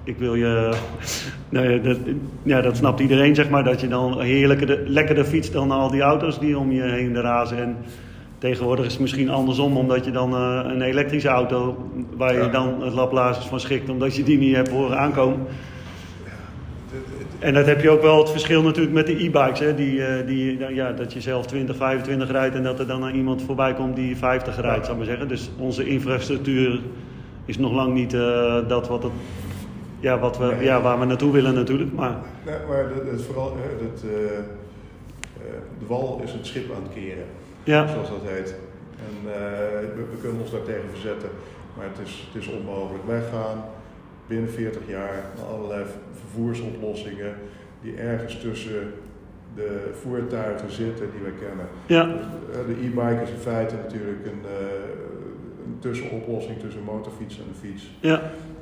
ik wil je, nee, dat, ja, dat snapt iedereen zeg maar, dat je dan heerlijker, lekkerder fietst dan al die auto's die om je heen razen. En tegenwoordig is het misschien andersom, omdat je dan eh, een elektrische auto, waar je Ja. dan het laplaces van schikt, omdat je die niet hebt horen aankomen. En dat heb je ook wel het verschil natuurlijk met de e-bikes. Hè? Die, eh, die, nou ja, dat je zelf 20, 25 rijdt en dat er dan iemand voorbij komt die 50 rijdt, zou ik maar zeggen. Dus onze infrastructuur is nog lang niet eh, dat wat het, ja, wat we, Nee. ja, waar we naartoe willen natuurlijk. Maar Nee, maar vooral, eh, de wal is het schip aan het keren, ja, zoals dat heet. En eh, we, we kunnen ons daartegen verzetten, maar het is, het is onmogelijk. Wij gaan binnen 40 jaar naar allerlei vervoersoplossingen die ergens tussen de voertuigen zitten die we kennen. ja, Eh, De e-bike is in feite natuurlijk een, eh, een tussenoplossing tussen motorfiets en een fiets. ja,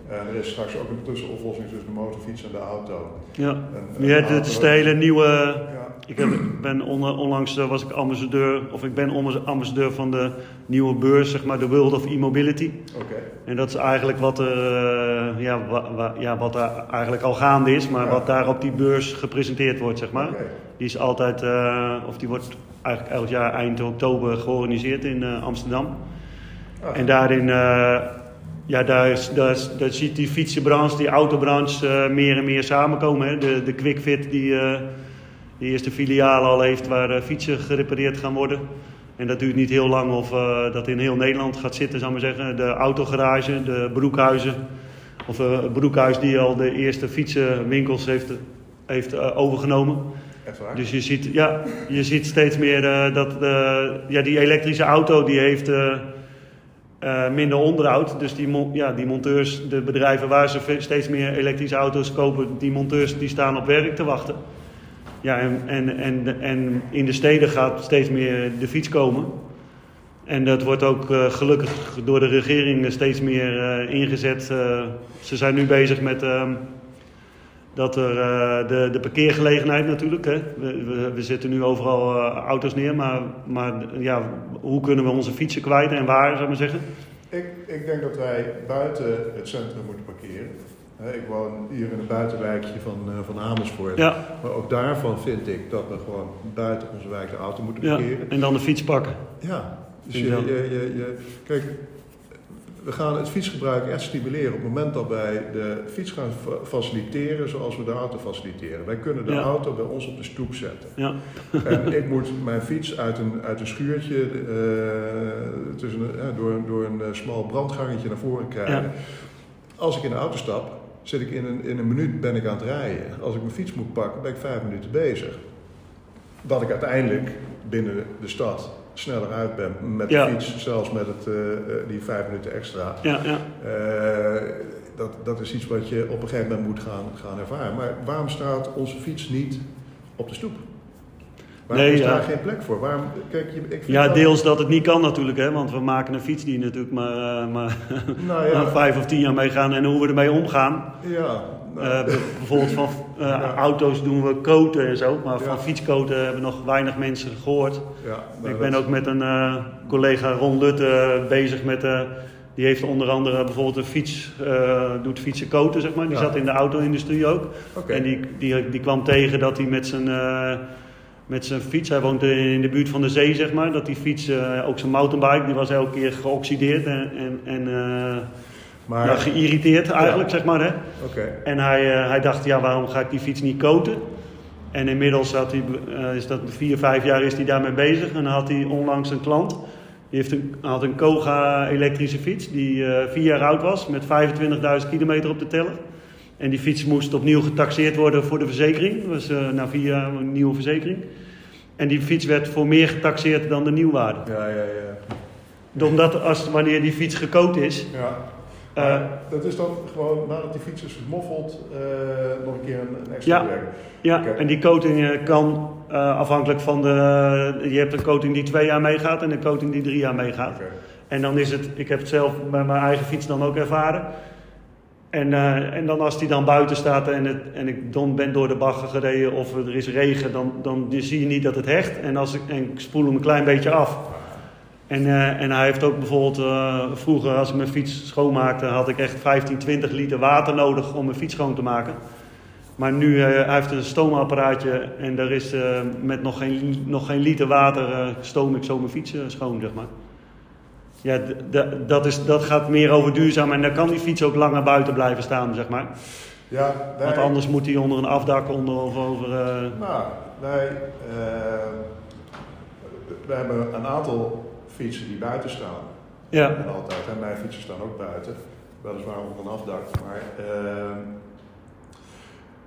er is straks ook een tussenoplossing tussen de motorfiets en de auto. ja. En, Ja, het de is de hele nieuwe... Ja, Ik heb, ben on- onlangs eh, was ik ambassadeur, of ik ben ambassadeur van de nieuwe beurs, zeg maar, de World of E-Mobility. oké. En dat is eigenlijk wat, er, eh, ja, wa- wa- ja, wat er eigenlijk al gaande is, maar Ja. wat daar op die beurs gepresenteerd wordt, zeg maar. Oké. Die is altijd, eh, of die wordt eigenlijk elk jaar eind oktober georganiseerd in eh, Amsterdam. Ah, En daarin, eh, ja, daar, is, daar, is- daar ziet die fietsenbranche, die autobranche eh, meer en meer samenkomen. Hè. De, de QuickFit die eh die eerste filiaal al heeft waar eh, fietsen gerepareerd gaan worden. En dat duurt niet heel lang of dat in heel Nederland gaat zitten, zou ik maar zeggen. De autogarage, de broekhuizen. Of eh, het broekhuis die al de eerste fietsenwinkels heeft, heeft overgenomen. echt waar? Dus je ziet, ja, je ziet steeds meer dat ja, die elektrische auto die heeft eh, minder onderhoud. Dus die, ja, die monteurs, de bedrijven waar ze steeds meer elektrische auto's kopen, die monteurs die staan op werk te wachten. Ja, en, en, en, en in de steden gaat steeds meer de fiets komen. En dat wordt ook eh, gelukkig door de regering steeds meer eh, ingezet. Ze zijn nu bezig met ehm, dat er eh, de, de parkeergelegenheid natuurlijk. Hè. We, we, we zetten nu overal eh, auto's neer, maar, maar ja, hoe kunnen we onze fietsen kwijt en waar, zou ik maar zeggen? Ik, ik denk dat wij buiten het centrum moeten parkeren. Hè, Ik woon hier in een buitenwijkje van, eh, van Amersfoort. Ja, Maar ook daarvan vind ik dat we gewoon buiten onze wijk de auto moeten ja. parkeren. en dan de fiets pakken. Ja, dus je, je, je- kijk, we gaan het fietsgebruik echt stimuleren op het moment dat wij de fiets gaan fa- faciliteren zoals we de auto faciliteren. Wij kunnen de Ja. auto bij ons op de stoep zetten. Ja, en ik moet mijn fiets uit een, uit een schuurtje eh, tussen, eh, door, door een eh, smal brandgangetje naar voren krijgen. Ja. Als ik in de auto stap, zit ik in een, in een minuut ben ik aan het rijden. Als ik mijn fiets moet pakken, ben ik vijf minuten bezig. Dat ik uiteindelijk binnen de stad sneller uit ben met de Ja. fiets, zelfs met het, eh, eh, die vijf minuten extra. ja, ja. Eh, dat, dat is iets wat je op een gegeven moment moet gaan, gaan ervaren. Maar waarom staat onze fiets niet op de stoep? Waarom Nee, is ja. daar geen plek voor? Waarom, kijk, je, ik vind Ja, deels dat het niet kan natuurlijk, hè, want we maken een fiets die natuurlijk maar, maar Nou ja, maar vijf of tien jaar meegaan en hoe we ermee omgaan. ja, Eh, bijvoorbeeld van eh, Ja. auto's doen we koten en zo, maar van fietskoten hebben nog weinig mensen gehoord. ja, ik ben ook met een eh, collega Ron Lutte bezig met, eh, die heeft onder andere bijvoorbeeld een fiets, doet fietsen koten zeg maar. Die zat in de auto-industrie ook. En die, die, die kwam tegen dat hij met zijn, met zijn fiets, hij woont in de buurt van de zee zeg maar, dat die fiets, ook zijn mountainbike, die was elke keer geoxideerd en, en, en maar, ja, geïrriteerd eigenlijk zeg maar. Hè? En hij, eh, hij dacht, ja, waarom ga ik die fiets niet koten? En inmiddels had hij, eh, is dat vier, vijf jaar is hij daarmee bezig. En dan had hij onlangs een klant. Die heeft een, had een Koga elektrische fiets die eh, vier jaar oud was met 25.000 kilometer op de teller. En die fiets moest opnieuw getaxeerd worden voor de verzekering. Dat was na vier jaar een nieuwe verzekering. En die fiets werd voor meer getaxeerd dan de nieuwwaarde. Ja, ja, ja. Omdat als, wanneer die fiets gekoot is, ja. Eh, dat is dan gewoon, nadat die fiets is vermoffeld, eh, nog een keer een, een extra Ja. werk. Ja, en die coating eh, kan afhankelijk van de. Je hebt een coating die twee jaar meegaat en een coating die drie jaar meegaat. En dan is het, ik heb het zelf bij mijn eigen fiets dan ook ervaren. En, en dan als die dan buiten staat en, het, en ik dan ben door de bagger gereden of er is regen, dan, dan zie je niet dat het hecht. En, als ik, en ik spoel hem een klein beetje af. En, eh, en hij heeft ook bijvoorbeeld, eh, vroeger als ik mijn fiets schoonmaakte, had ik echt 15, 20 liter water nodig om mijn fiets schoon te maken. Maar nu, eh, hij heeft een stoomapparaatje en daar is met nog geen, nog geen liter water stoom ik zo mijn fiets schoon, zeg maar. Ja, dat, is, dat gaat meer over duurzaam en dan kan die fiets ook langer buiten blijven staan, zeg maar. Ja, Want anders moet hij onder een afdak onder of over... Nou, wij, eh, wij hebben een aantal fietsen die buiten staan. ja, En altijd, en mijn fietsen staan ook buiten. Weliswaar onder een afdak. Maar, eh,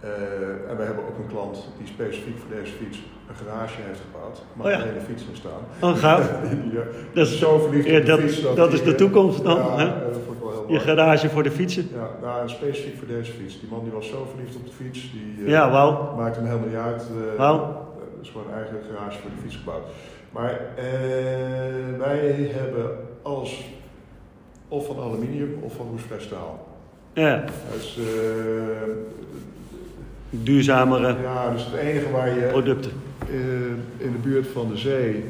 eh, en we hebben ook een klant die specifiek voor deze fiets een garage heeft gebouwd. Maar Oh ja. hele fiets in staan. oh gaaf. Die, eh, Dat is, zo verliefd ja, op de dat, fiets. dat die, is de eh, toekomst dan, Ja, hè? dat vond ik wel heel Je garage voor de fietsen. Ja, nou, en specifiek voor deze fiets. Die man die was zo verliefd op de fiets. Die, Ja, wauw. Maakt hem helemaal niet uit. Wauw. eh, is gewoon een eigen garage voor de fiets gebouwd. Maar eh, wij hebben alles of van aluminium of van roestvrij staal. Ja, Dus, eh, duurzamere ja, dus het enige waar je producten. eh, in de buurt van de zee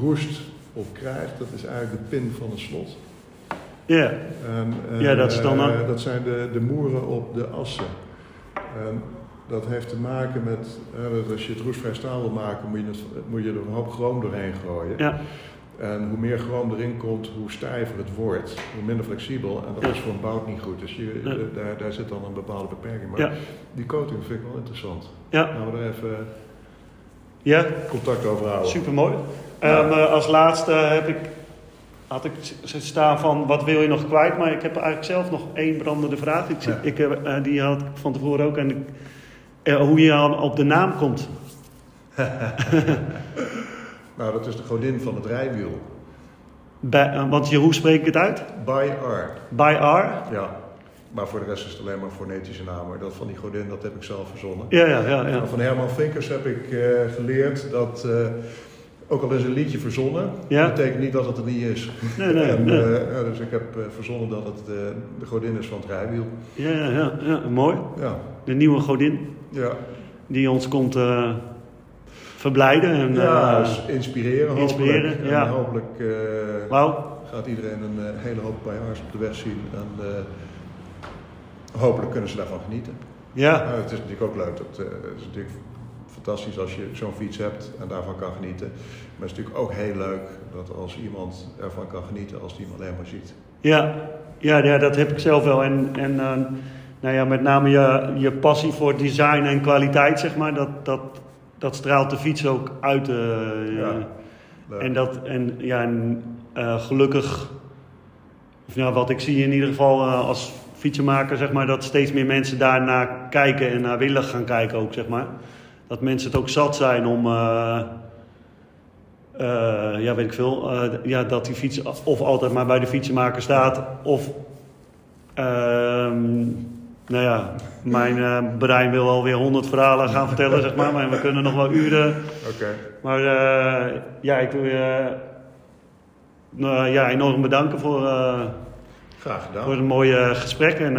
roest op krijgt, dat is eigenlijk de pin van het slot. Ja, En, Ja, dat is dan ook- dat zijn de, de moeren op de assen. En dat heeft te maken met, eh, als je het roestvrij staal wil maken, moet je, het, moet je er een hoop chroom doorheen gooien. ja, En hoe meer chroom erin komt, hoe stijver het wordt, hoe minder flexibel. En dat Ja. is voor een bout niet goed. Dus je, Ja. eh, daar, daar zit dan een bepaalde beperking. Maar ja, die coating vind ik wel interessant. ja, Gaan we er even ja. contact over houden. Super mooi. Ja. als laatste heb ik, had ik staan van wat wil je nog kwijt, maar ik heb eigenlijk zelf nog één brandende vraag. Ik, ik, heb, eh, die had ik van tevoren ook. En ik, eh, hoe je al op de naam komt. Nou, dat is de godin van het rijwiel. Bij, eh, want hoe spreek ik het uit? By R. By R? Ja. Maar voor de rest is het alleen maar een fonetische naam. Maar dat van die godin, dat heb ik zelf verzonnen. Ja, ja, ja. ja. Van Herman Vinkers heb ik eh, geleerd dat, eh, ook al is een liedje verzonnen, Ja. betekent niet dat het er niet is. Nee, nee, En, nee. eh, dus ik heb eh, verzonnen dat het eh, de godin is van het rijwiel. Ja, ja, ja, ja, mooi. Ja, De nieuwe godin ja. die ons komt eh, verblijden. En, ja eh, dus inspireren, inspireren, hopelijk. ja. En hopelijk eh, gaat iedereen een hele hoop bijaars op de weg zien. En hopelijk kunnen ze daarvan genieten. Ja, Nou, het is natuurlijk ook leuk. Dat, het is natuurlijk fantastisch als je zo'n fiets hebt en daarvan kan genieten. Maar het is natuurlijk ook heel leuk dat als iemand ervan kan genieten als die hem alleen maar ziet. ja, ja, ja, dat heb ik zelf wel. En, en nou ja, met name je, je passie voor design en kwaliteit, zeg maar, dat, dat, dat straalt de fiets ook uit. eh, Ja. Leuk. En, dat, en, ja, en eh, gelukkig, of ja, wat ik zie in ieder geval eh, als fietsenmaker, zeg maar, dat steeds meer mensen daarnaar kijken en naar willen gaan kijken ook, zeg maar. Dat mensen het ook zat zijn om, eh, eh, ja, weet ik veel, eh, ja, dat die fiets of altijd maar bij de fietsenmaker staat, of ehm, nou ja, mijn uh, brein wil alweer honderd verhalen gaan vertellen, zeg maar. Maar we kunnen nog wel uren. Oké. Maar uh, ja, ik wil je uh, ja, enorm bedanken voor, Graag gedaan. voor een mooie gesprek. En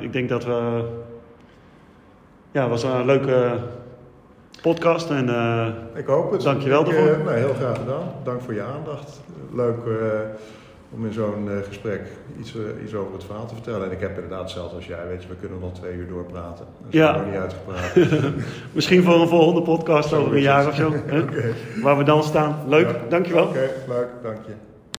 ik denk dat we... Ja, het was een leuke podcast. En, ik hoop het. Dankjewel ik, daarvoor. nee, heel graag gedaan. Dank voor je aandacht. Leuk om in zo'n uh, gesprek iets, uh, iets over het verhaal te vertellen. En ik heb inderdaad, zelfs als jij, weet je, we kunnen nog twee uur doorpraten. Dat is ja. nog niet uitgepraat. Misschien voor een volgende podcast over een jaar of zo. okay. Waar we dan staan. Leuk, ja. dankjewel. Oké, okay, leuk, dank je.